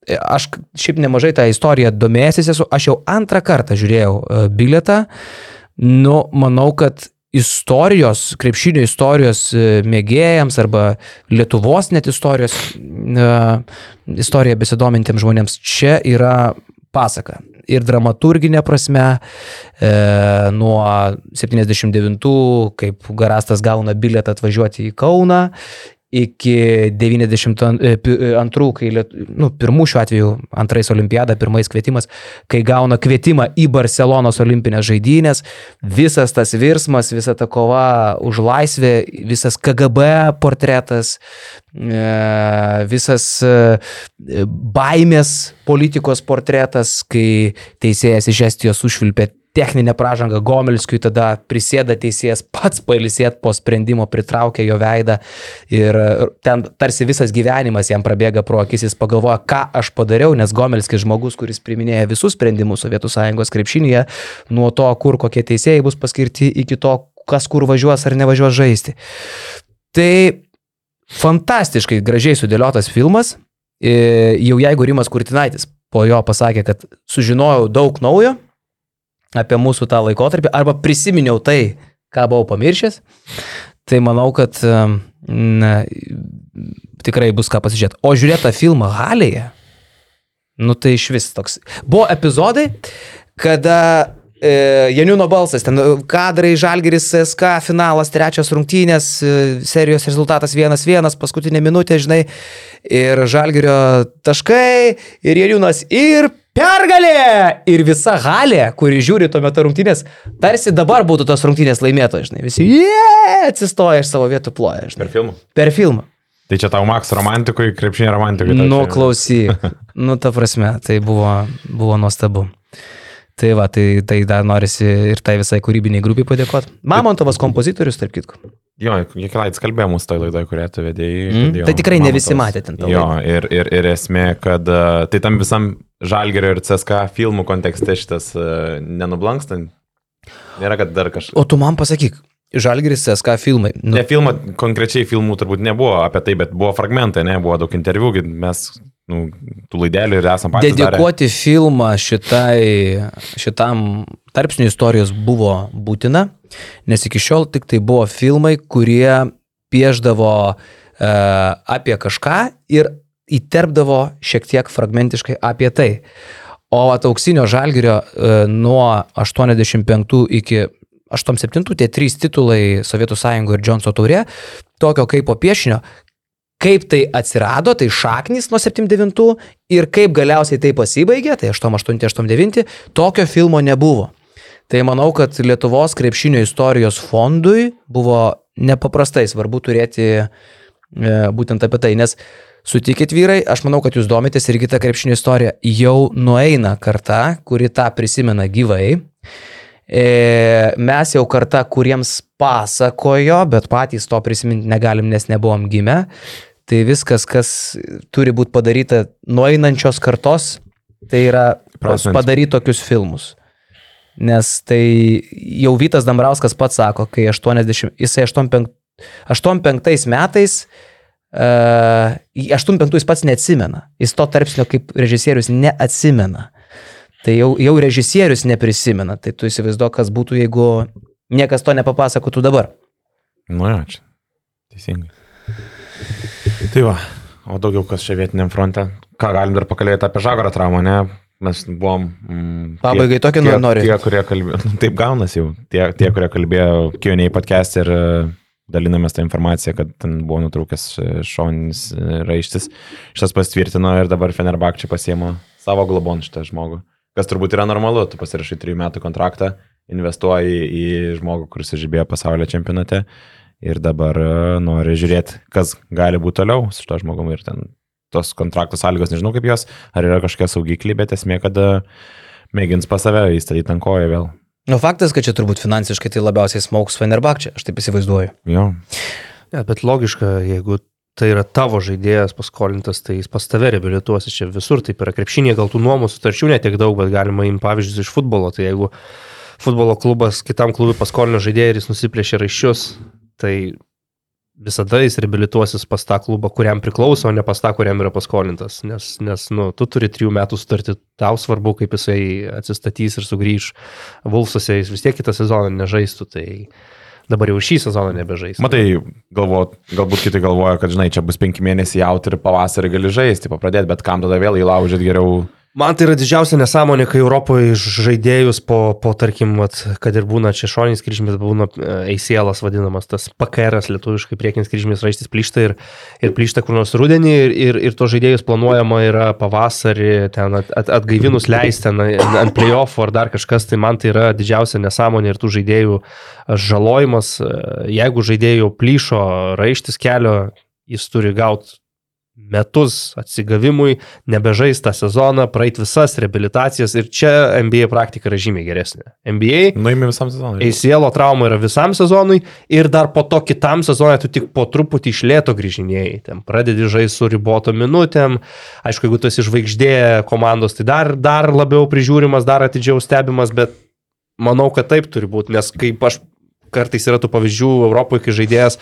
aš šiaip nemažai tą istoriją domėjęsis esu, aš jau antrą kartą žiūrėjau e, biletą, nu, manau, kad istorijos, krepšinio istorijos e, mėgėjams arba Lietuvos net istorijos, istorija besidomintiems žmonėms, čia yra pasaka. Ir dramaturginė prasme, e, nuo 79, kaip Garastas gauna bilietą atvažiuoti į Kauną, iki 92, e, e, kai, nu, pirmų šiuo atveju, antrais olimpiada, pirmais kvietimas, kai gauna kvietimą į Barcelonos olimpinės žaidynės, visas tas virsmas, visa ta kova už laisvę, visas KGB portretas, e, visas baimės politikos portretas, kai teisėjas iš Estijos užvilpė techninę pražangą Gomelskiui, tada prisėda teisėjas pats pailsėt po sprendimo, pritraukia jo veidą ir ten tarsi visas gyvenimas jam prabėga pro akis, jis pagalvoja, ką aš padariau, nes Gomelskis žmogus, kuris priminėja visus sprendimus Sovietų Sąjungos krepšinėje, nuo to, kur kokie teisėjai bus paskirti, iki to, kas kur važiuos ar nevažiuos žaisti. Tai fantastiškai gražiai sudėliotas filmas, jau jeigu Rimas Kurtinaitis po jo pasakė, kad sužinojau daug naujo, apie mūsų tą laikotarpį, arba prisiminiau tai, ką buvau pamiršęs, tai manau, kad na, tikrai bus ką pasižiūrėti. O žiūrėti tą filmą Halėje, nu tai iš vis toks. Buvo epizodai, kada e, Janiuno balsas, ten kadrai Žalgeris SK finalas, trečias rungtynės, e, serijos rezultatas 1-1, paskutinė minutė, žinai, ir Žalgerio taškai, ir Janiunas, ir Pergalė! Ir visa halė, kuri žiūri tuo metu rungtynės, tarsi dabar būtų tos rungtynės laimėtojai, žinai, visi yeah! atsistoja iš savo vietų ploja. Žinai. Per filmą? Per filmą. Tai čia tau Maks romantikui, krepšinė romantikui. Nu, klausyk. nu, ta prasme, tai buvo, buvo nuostabu. Tai va, tai, tai dar norisi ir tai visai kūrybiniai grupiai padėkoti. Mamontovas kompozitorius, tarp kitko. Jo, Jekilaitis kalbėjo mūsų toje laidoje, kurią tu vedėjai. Mm, tai tikrai ne visi matė ten tą. Jo, ir, ir, ir esmė, kad tai tam visam Žalgerio ir CSK filmų kontekste šitas nenublankstant. Nėra, kad dar kažkas. O tu man pasakyk, Žalgeris SK filmai. Nu. Ne filmą, konkrečiai filmų turbūt nebuvo apie tai, bet buvo fragmentai, ne, buvo daug interviu, mes nu, tų laidelių ir esam patys. Dedikuoti darę. filmą šitai, šitam tarpsnių istorijos buvo būtina, nes iki šiol tik tai buvo filmai, kurie pieždavo e, apie kažką ir įterpdavo šiek tiek fragmentiškai apie tai. O auksinio žalgerio e, nuo 85 iki 87, tie trys titulai Sovietų sąjungoje ir Džonso taurė, tokio kaip po piešinio, kaip tai atsirado, tai šaknis nuo 79 ir kaip galiausiai tai pasibaigė, tai 88-89, tokio filmo nebuvo. Tai manau, kad Lietuvos krepšinio istorijos fondui buvo nepaprastai svarbu turėti e, būtent apie tai, nes sutikit vyrai, aš manau, kad jūs domitės irgi tą krepšinio istoriją, jau nueina karta, kuri tą prisimena gyvai. E, mes jau karta, kuriems pasakojo, bet patys to prisiminti negalim, nes nebuvom gimę. Tai viskas, kas turi būti padaryta nueinančios kartos, tai yra padaryti tokius filmus. Nes tai jau Vytas Dambrauskas pats sako, kai 80, jisai 85, 85 metais, uh, 85 jis pats neatsimena, jis to tarpsnio kaip režisierius neatsimena. Tai jau, jau režisierius neprisimena, tai tu įsivaizduok, kas būtų, jeigu niekas to nepapasakotų dabar. Nu, ja, čia teisingai. Tai va, o daugiau kas čia vietiniam fronte. Ką galim dar pakalbėti apie žagarą traumą, ne? Mes buvom... Mm, Pabaigai tokį tie, nori. Tie, kurie kalbėjo, taip gaunasi jau, tie, tie kurie kalbėjo Q&A podcast ir uh, dalinamės tą informaciją, kad ten buvo nutrūkęs e, šoninis e, raištis. Šitas pasitvirtino ir dabar Fenerbak čia pasiemo savo globon šitą žmogų. Kas turbūt yra normalu, tu pasirašai 3 metų kontraktą, investuoji į žmogų, kuris žibėjo pasaulio čempionate ir dabar e, nori žiūrėti, kas gali būti toliau su šito žmogumi ir ten tos kontraktų sąlygos, nežinau kaip jos, ar yra kažkokie saugikliai, bet esmė, kad e, mėgins pas save įstatyti ant kojo vėl. Nu, faktas, kad čia turbūt finansiškai tai labiausiai smauks Fenerbakčia, aš taip įsivaizduoju. Jo. Ja, bet logiška, jeigu tai yra tavo žaidėjas paskolintas, tai jis pas tave reabilituosi čia visur, taip yra krepšinė, gal tų nuomų sutarčių netiek daug, bet galima imti pavyzdžius iš futbolo, tai jeigu futbolo klubas kitam klubui paskolino žaidėją ir jis nusiplėšė raiščius, tai visada jis reabilituosis pas tą klubą, kuriam priklauso, o ne pas tą, kuriam yra paskolintas. Nes, nes nu, tu turi trijų metų sutartį, tau svarbu, kaip jisai atsistatys ir sugrįž. Vulfsuose jis vis tiek kitą sezoną nežaistų, tai dabar jau šį sezoną nebežais. Matai, galvo, galbūt kiti galvoja, kad, žinai, čia bus penki mėnesiai jauti ir pavasarį gali žaisti, pradėti, bet kam tada vėl įlaužyti geriau Man tai yra didžiausia nesąmonė, kai Europoje žaidėjus po, po tarkim, vat, kad ir būna čia šoninis kryžmis, būna ACL vadinamas, tas PKR, lietuviškai priekinis kryžmis raištis plyšta ir, ir plyšta kur nors rudenį ir, ir, ir to žaidėjus planuojama yra pavasarį, ten at, at, atgaivinus leisti ant playoffų ar dar kažkas, tai man tai yra didžiausia nesąmonė ir tų žaidėjų žalojimas. Jeigu žaidėjų plyšo raištis kelio, jis turi gauti metus atsigavimui, nebežais tą sezoną, praeit visas reabilitacijas ir čia NBA praktika yra žymiai geresnė. NBA Nuėmė visam sezonui. ACL trauma yra visam sezonui ir dar po to kitam sezonui tu tik po truputį išlėto grįžinėjai. Ten pradedi žaisti su riboto minutėm. Aišku, jeigu tu esi žvaigždė komandos, tai dar, dar labiau prižiūrimas, dar atidžiau stebimas, bet manau, kad taip turi būti, nes kaip aš kartais yra tų pavyzdžių Europoje, kai žaidėjas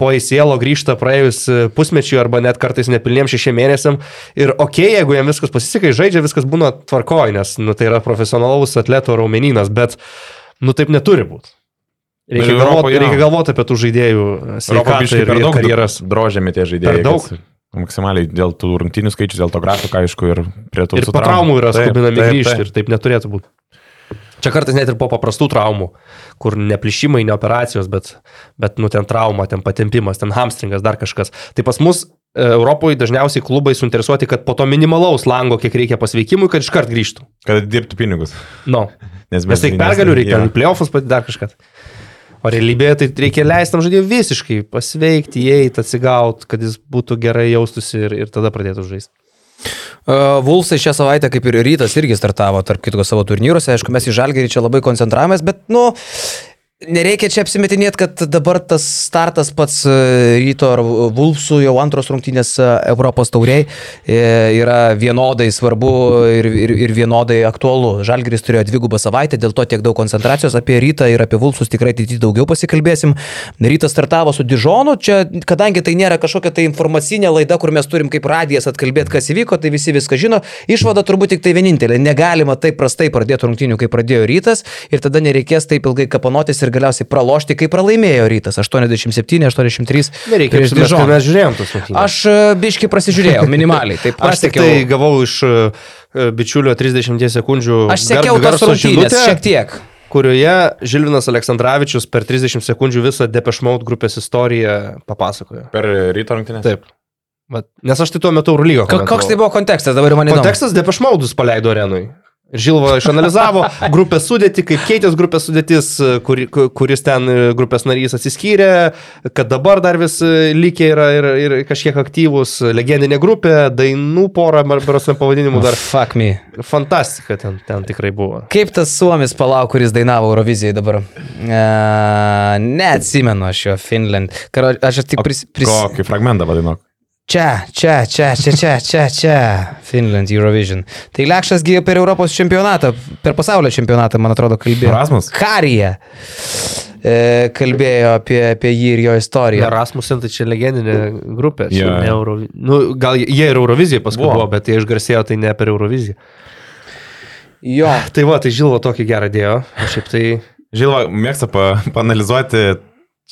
po įsielo grįžta praėjus e, pusmečiui arba net kartais nepilniem šešiem mėnesiam. Ir ok, jeigu jam viskas pasiseka, žaidžia, viskas būna tvarkoj, nes nu, tai yra profesionalaus atleto raumeninas, bet nu taip neturi būti. Reikia galvoti reikia galvot apie tų žaidėjų sveikatą ir, ir karjeras. Drožiami tie žaidėjai. Per daug. Maksimaliai dėl tų rungtinių skaičių, dėl to grafiko, aišku, ir prie tų ir po traumų yra skubinami grįžti ir taip neturėtų būti. Čia kartais net ir po paprastų traumų, kur ne plišimai, ne operacijos, bet, bet nu, ten trauma, ten patempimas, ten hamstringas, dar kažkas. Tai pas mus e, Europoje dažniausiai klubai suinteresuoti, kad po to minimalaus lango, kiek reikia pasveikimui, kad iškart grįžtų. Kad dirbtų pinigus. Nu. Nes, nes tai pergalių reikia, ja. playoffs pat dar kažką. O realybėje tai reikia leisti tam žaidėjui visiškai pasveikti, įeiti, atsigauti, kad jis būtų gerai jaustųsi ir, ir tada pradėtų žaisti. Vulsai šią savaitę, kaip ir rytas, irgi startavo tarp kitko savo turnyruose. Aišku, mes į žalgerį čia labai koncentravomės, bet, nu, Nereikia čia apsimetinėti, kad dabar tas startas pats e, ryto ar Vulfsų jau antros rungtynės e, Europos tauriai e, yra vienodai svarbu ir, ir, ir vienodai aktualu. Žalgiris turėjo dvigubą savaitę, dėl to tiek daug koncentracijos apie rytą ir apie Vulfsus tikrai ateityje daugiau pasikalbėsim. Rytas startavo su Dižonu, čia, kadangi tai nėra kažkokia tai informacinė laida, kur mes turim kaip radijas atkalbėti, kas įvyko, tai visi viską žino. Išvada turbūt tik tai vienintelė. Negalima taip prastai pradėti rungtynių, kaip pradėjo rytas ir tada nereikės taip ilgai kapanotis ir galiausiai pralošti, kai pralaimėjo rytas 87-83. Nereikia, Dižoną. Mes žiūrėjom tas rungtynes. Aš e, biški prasižiūrėjau, minimaliai. Taip, aš tik tai gavau iš e, bičiulio 30 sekundžių. Aš sekiau tas rungtynės šiek tiek kurioje Žilvinas Aleksandravičius per 30 sekundžių visą Depešmaut grupės istoriją papasakojo. Per ryto rungtynės? Taip. Vat, nes aš tai tuo metu Eurolygo. Koks tai buvo kontekstas, dabar man įdomu. Kontekstas Depešmaudus paleido arenui. Žilva išanalizavo grupės sudėti, kaip keitės grupės sudėtis, kur, kuris ten grupės narys atsiskyrė, kad dabar dar vis lygiai yra ir, ir kažkiek aktyvus, legendinė grupė, dainų porą, barosime pavadinimų dar. Oh, fuck me. Fantastika ten, ten tikrai buvo. Kaip tas suomis palau, kuris dainavo Eurovizijai dabar? Uh, neatsimenu aš jo Finland. Aš tik pris... pris... Kokį fragmentą vadinu? Čia, čia, čia, čia, čia, čia, čia, Finland Eurovision. Tai Lekšas gyja per Europos čempionatą, per pasaulio čempionatą, man atrodo, kalbėjo. Erasmus. Karija. E, kalbėjo apie, apie jį ir jo istoriją. Erasmusen tai čia legendinė grupė. Yeah. Euro... Nu, gal jie ir Eurovizija paskui buvo, buvo bet jie išgarsėjo tai ne per Euroviziją. Jo. Tai va, tai Žilva tokį gerą dėjo. Šiaip tai... Žilva mėgsta pa, panalizuoti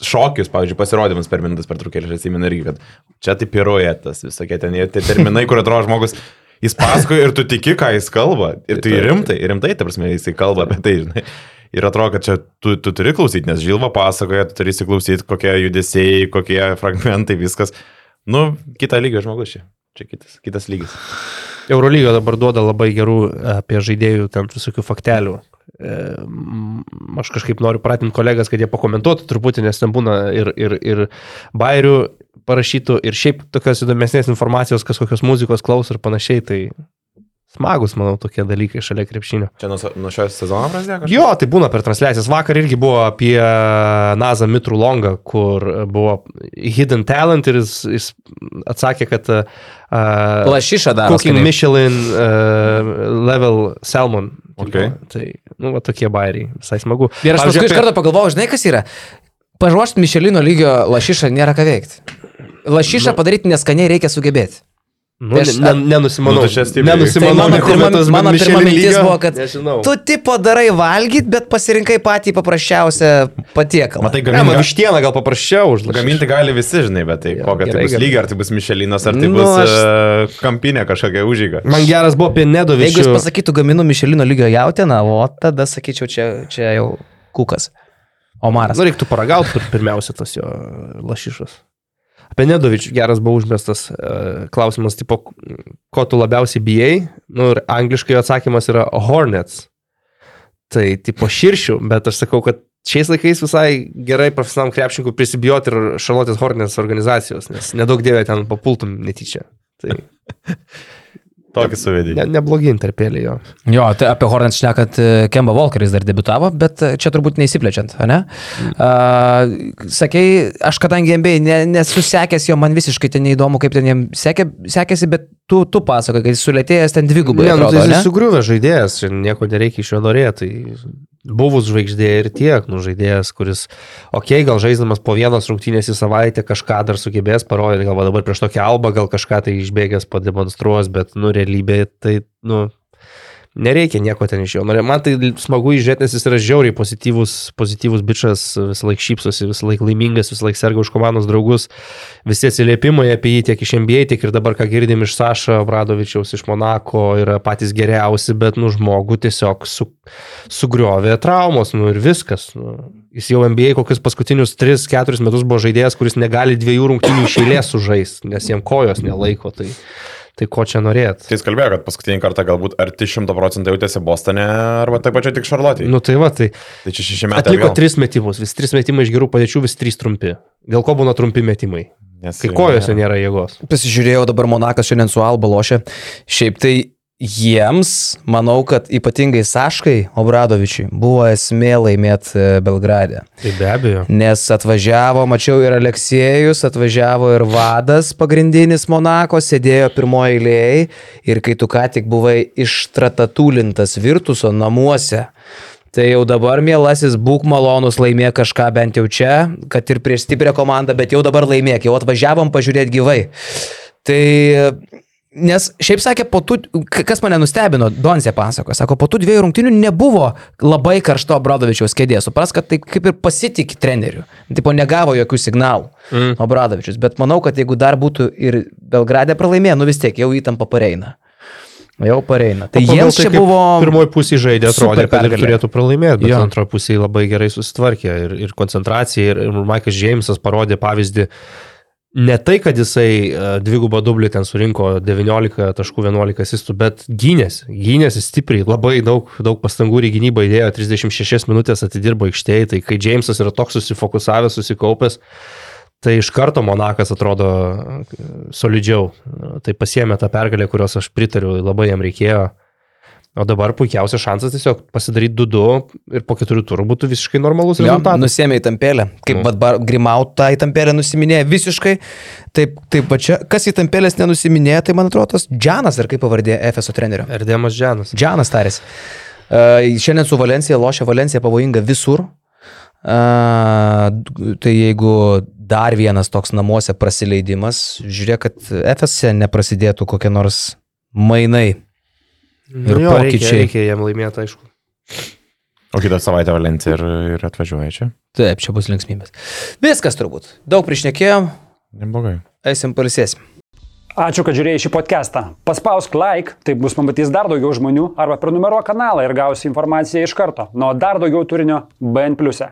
šokius, pavyzdžiui, pasirodymus per minutės per trukėlį, aš atsimenu irgi, kad čia tai piruojetas, visokie ten tie terminai, kur atrodo žmogus, jis pasakoja ir tu tiki, ką jis kalba. Ir tai rimtai, rimtai, ta prasme, jisai kalba apie tai, žinai. Ir atrodo, kad čia tu, tu turi klausyti, nes Žilva pasakoja, tu turi įsiklausyti, kokie judesiai, kokie fragmentai, viskas. Nu, kitą lygio žmogus čia. Čia kitas, kitas lygis. Eurolyga dabar duoda labai gerų apie žaidėjų ten visokių faktelių. Aš kažkaip noriu pratinti kolegas, kad jie pakomentuotų truputį, nes ten būna ir, ir, ir bairių parašytų, ir šiaip tokios įdomesnės informacijos, kas kokios muzikos klauso ir panašiai. Tai smagus, manau, tokie dalykai šalia krepšinio. Čia nuo, nuo šios sezono prasidėjo? Jo, tai būna per transliacijas. Vakar irgi buvo apie Nazą Mitrų Longą, kur buvo Hidden Talent ir jis, jis atsakė, kad uh, Lašiša daro. Cooking Michelin uh, level salmon. Okay. Tai, nu, va, tokie bairiai, visai smagu. Ir aš paskui iš karto pagalvojau, žinai, kas yra? paruošti Mišelino lygio lašišą nėra ką veikti. Lašišą Nu. padaryti neskaniai reikia sugebėti. Nu, Tai aš- ne, nenusimanau. Nu, tai čia stipriai. Tai Nenusimanau. mano kad pirma, mano Michelin pirma mintis buvo, kad Nežinau. tu tipo darai valgyti, bet pasirinkai patį paprasčiausią patiekalą. Matai, Ne, man gaminti, vištieną gal paprasčiau už gaminti gali visi, žinai, bet tai Jo, kokia tai bus gerai. lygiai, ar tai bus Mišelinas, ar tai Nu, bus aš- aš... kampinė kažkokia užyga. Man geras buvo apie Jeigu jis pasakytų gaminu Mišelino lygio jautieną, o tada sakyčiau, čia, čia jau kukas. Omaras. Nu, reiktų paragauti pir- pirmiausia tas jo lašišas. Apie Nedovičių geras buvo užmestas uh, klausimas, tipo, ko tu labiausiai bijai. Nu, ir angliškai atsakymas yra Hornets. Tai tipo širšių, bet aš sakau, kad šiais laikais visai gerai profesionaliam krepšininkui prisibijoti ir Šarlotės Hornets organizacijos, nes nedaug dievė ten papultum netyčia. Tai Tokį suvedį. ne, neblogi interpelė jo. Jo, tai apie Hornets šnekant, e, Kemba Walkeris dar debitavo, bet e, čia turbūt neįsiplečiant, ne? Uh, sakei, aš kadangi MBA ne, nesusekęs jo, man visiškai ten neįdomu, kaip ten jam sekė, sekėsi, bet tu, tu pasakoji, kad jis sulėtėjęs ten dvigubai. Ne, nu, atrodo, tai ne? jis sugriuvęs žaidėjas, nieko nereikia iš jo norėti. Tai buvus žvaigždė ir tiek, nu žaidėjas, kuris, okei, okay, gal žaisdamas po vienos rungtynės į savaitę kažką dar sugebės parodyti, gal dabar prieš tokią albą gal kažką tai išbėgęs pademonstruos, bet, nu, realybėje tai, nu, nereikia nieko ten iš jo. Man tai smagu įžiūrėti, nes jis yra žiauriai pozityvus, pozityvus bičias, visą laiką šypsosi, visą laiką laimingas, visą laiką serga už komandos draugus. Visi atsiliepimai apie jį tiek iš NBA, tiek ir dabar, ką girdim iš Sašo Bradovičiaus, iš Monako, yra patys geriausi, bet, nu, žmogų tiesiog su, sugriovė traumos, nu ir viskas. Nu. Jis jau NBA kokius paskutinius 3-4 metus buvo žaidėjas, kuris negali dviejų rungtynių iš eilės sužaisti, nes jam kojos nelaiko. Tai, tai ko čia norėt? Tai jis kalbėjo, kad paskutinį kartą galbūt arti 100 procentų jautėsi Bostone arba taip pačiai tik Šarlotėje. Nu tai va, tai Tai čia šeši metai. atliko atgal. tris metimus, vis trys metimai iš gerų padėčių, vis trys trumpi. Dėl ko būna trumpi metimai? Nes Kai kojose nėra jėgos. Pasižiūrėjau dabar Monakas šiandien su Alba lošia. Šiaip tai jiems, manau, kad ypatingai Saškai Obradovičiui buvo esmė laimėti Belgrade. Tai be abejo. Nes atvažiavo, mačiau ir Aleksėjus, atvažiavo ir vadas pagrindinis Monako, sėdėjo pirmoje eilėje ir kai tu ką tik buvai ištratatulintas Virtuso namuose, tai jau dabar, mielasis, būk malonus, laimėk kažką bent jau čia, kad ir prieš stiprią komandą, bet jau dabar laimėk, jau atvažiavom pažiūrėti gyvai. Tai Nes šiaip sakė, po tų, kas mane nustebino, Donsė pasako, sako, po tų dviejų rungtynių nebuvo labai karšto Bradovičiaus kėdė. Supras, kad tai kaip ir pasitikė treneriu. Tipo, negavo jokių signalų mm. Obradovičius. Bet manau, kad jeigu dar būtų ir Belgradė pralaimėjo, nu vis tiek jau įtampa pareina. Jau pareina. Tai jiems čia kaip buvo... Pirmoji pusė žaidė, atrodė, kad ir turėtų pralaimėti, bet Jo. antroji pusė labai gerai susitvarkė ir, ir koncentracija, ir, ir Maikas Džeimsas parodė pavyzdį. Ne tai, kad jisai uh, dvigubą dublį ten surinko 19 taškų 11 asistų, bet gynėsi, gynėsi stipriai, labai daug, daug pastangų į gynybą įdėjo, 36 minutės atidirbo aikštėje, tai kai Džeimsas yra toks susifokusavęs, susikaupęs, tai iš karto Monakas atrodo e, solidžiau. E, Tai pasiemė tą pergalę, kurios aš pritariu, labai jam reikėjo. O dabar puikiausias šansas tiesiog pasidaryti 2-2 ir po keturių turų būtų visiškai normalus rezultatas. nusėmė į tampelę. Kaip Nu. nu. Grimautą į tampelę nusiminėjo visiškai. Taip, taip va čia, kas į tampelės nenusiminėjo, tai man atrodo tas Džanas, ar kaip pavardė FSO trenerio. Erdėmas Džanas. Džanas tarėsi. Uh, šiandien su Valencija lošia Valencija pavojinga visur. Uh, tai jeigu dar vienas toks namuose praleidimas, žiūrėk, kad FSC neprasidėtų kokie nors mainai. Ir Jo, reikia, pokyčiai. reikia jam laimėti, aišku. O kitą savaitę Valencija ir, ir atvažiuoja čia. Taip, čia bus linksmybės. Viskas turbūt. Daug priešnekėjom, Neblogai. eisim palisėsim. Ačiū, kad žiūrėjai šį podcastą. Paspausk like, taip bus pamatys dar daugiau žmonių, arba prenumeruok kanalą ir gausi informaciją iš karto. Nuo dar daugiau turinio BN ⁇. e.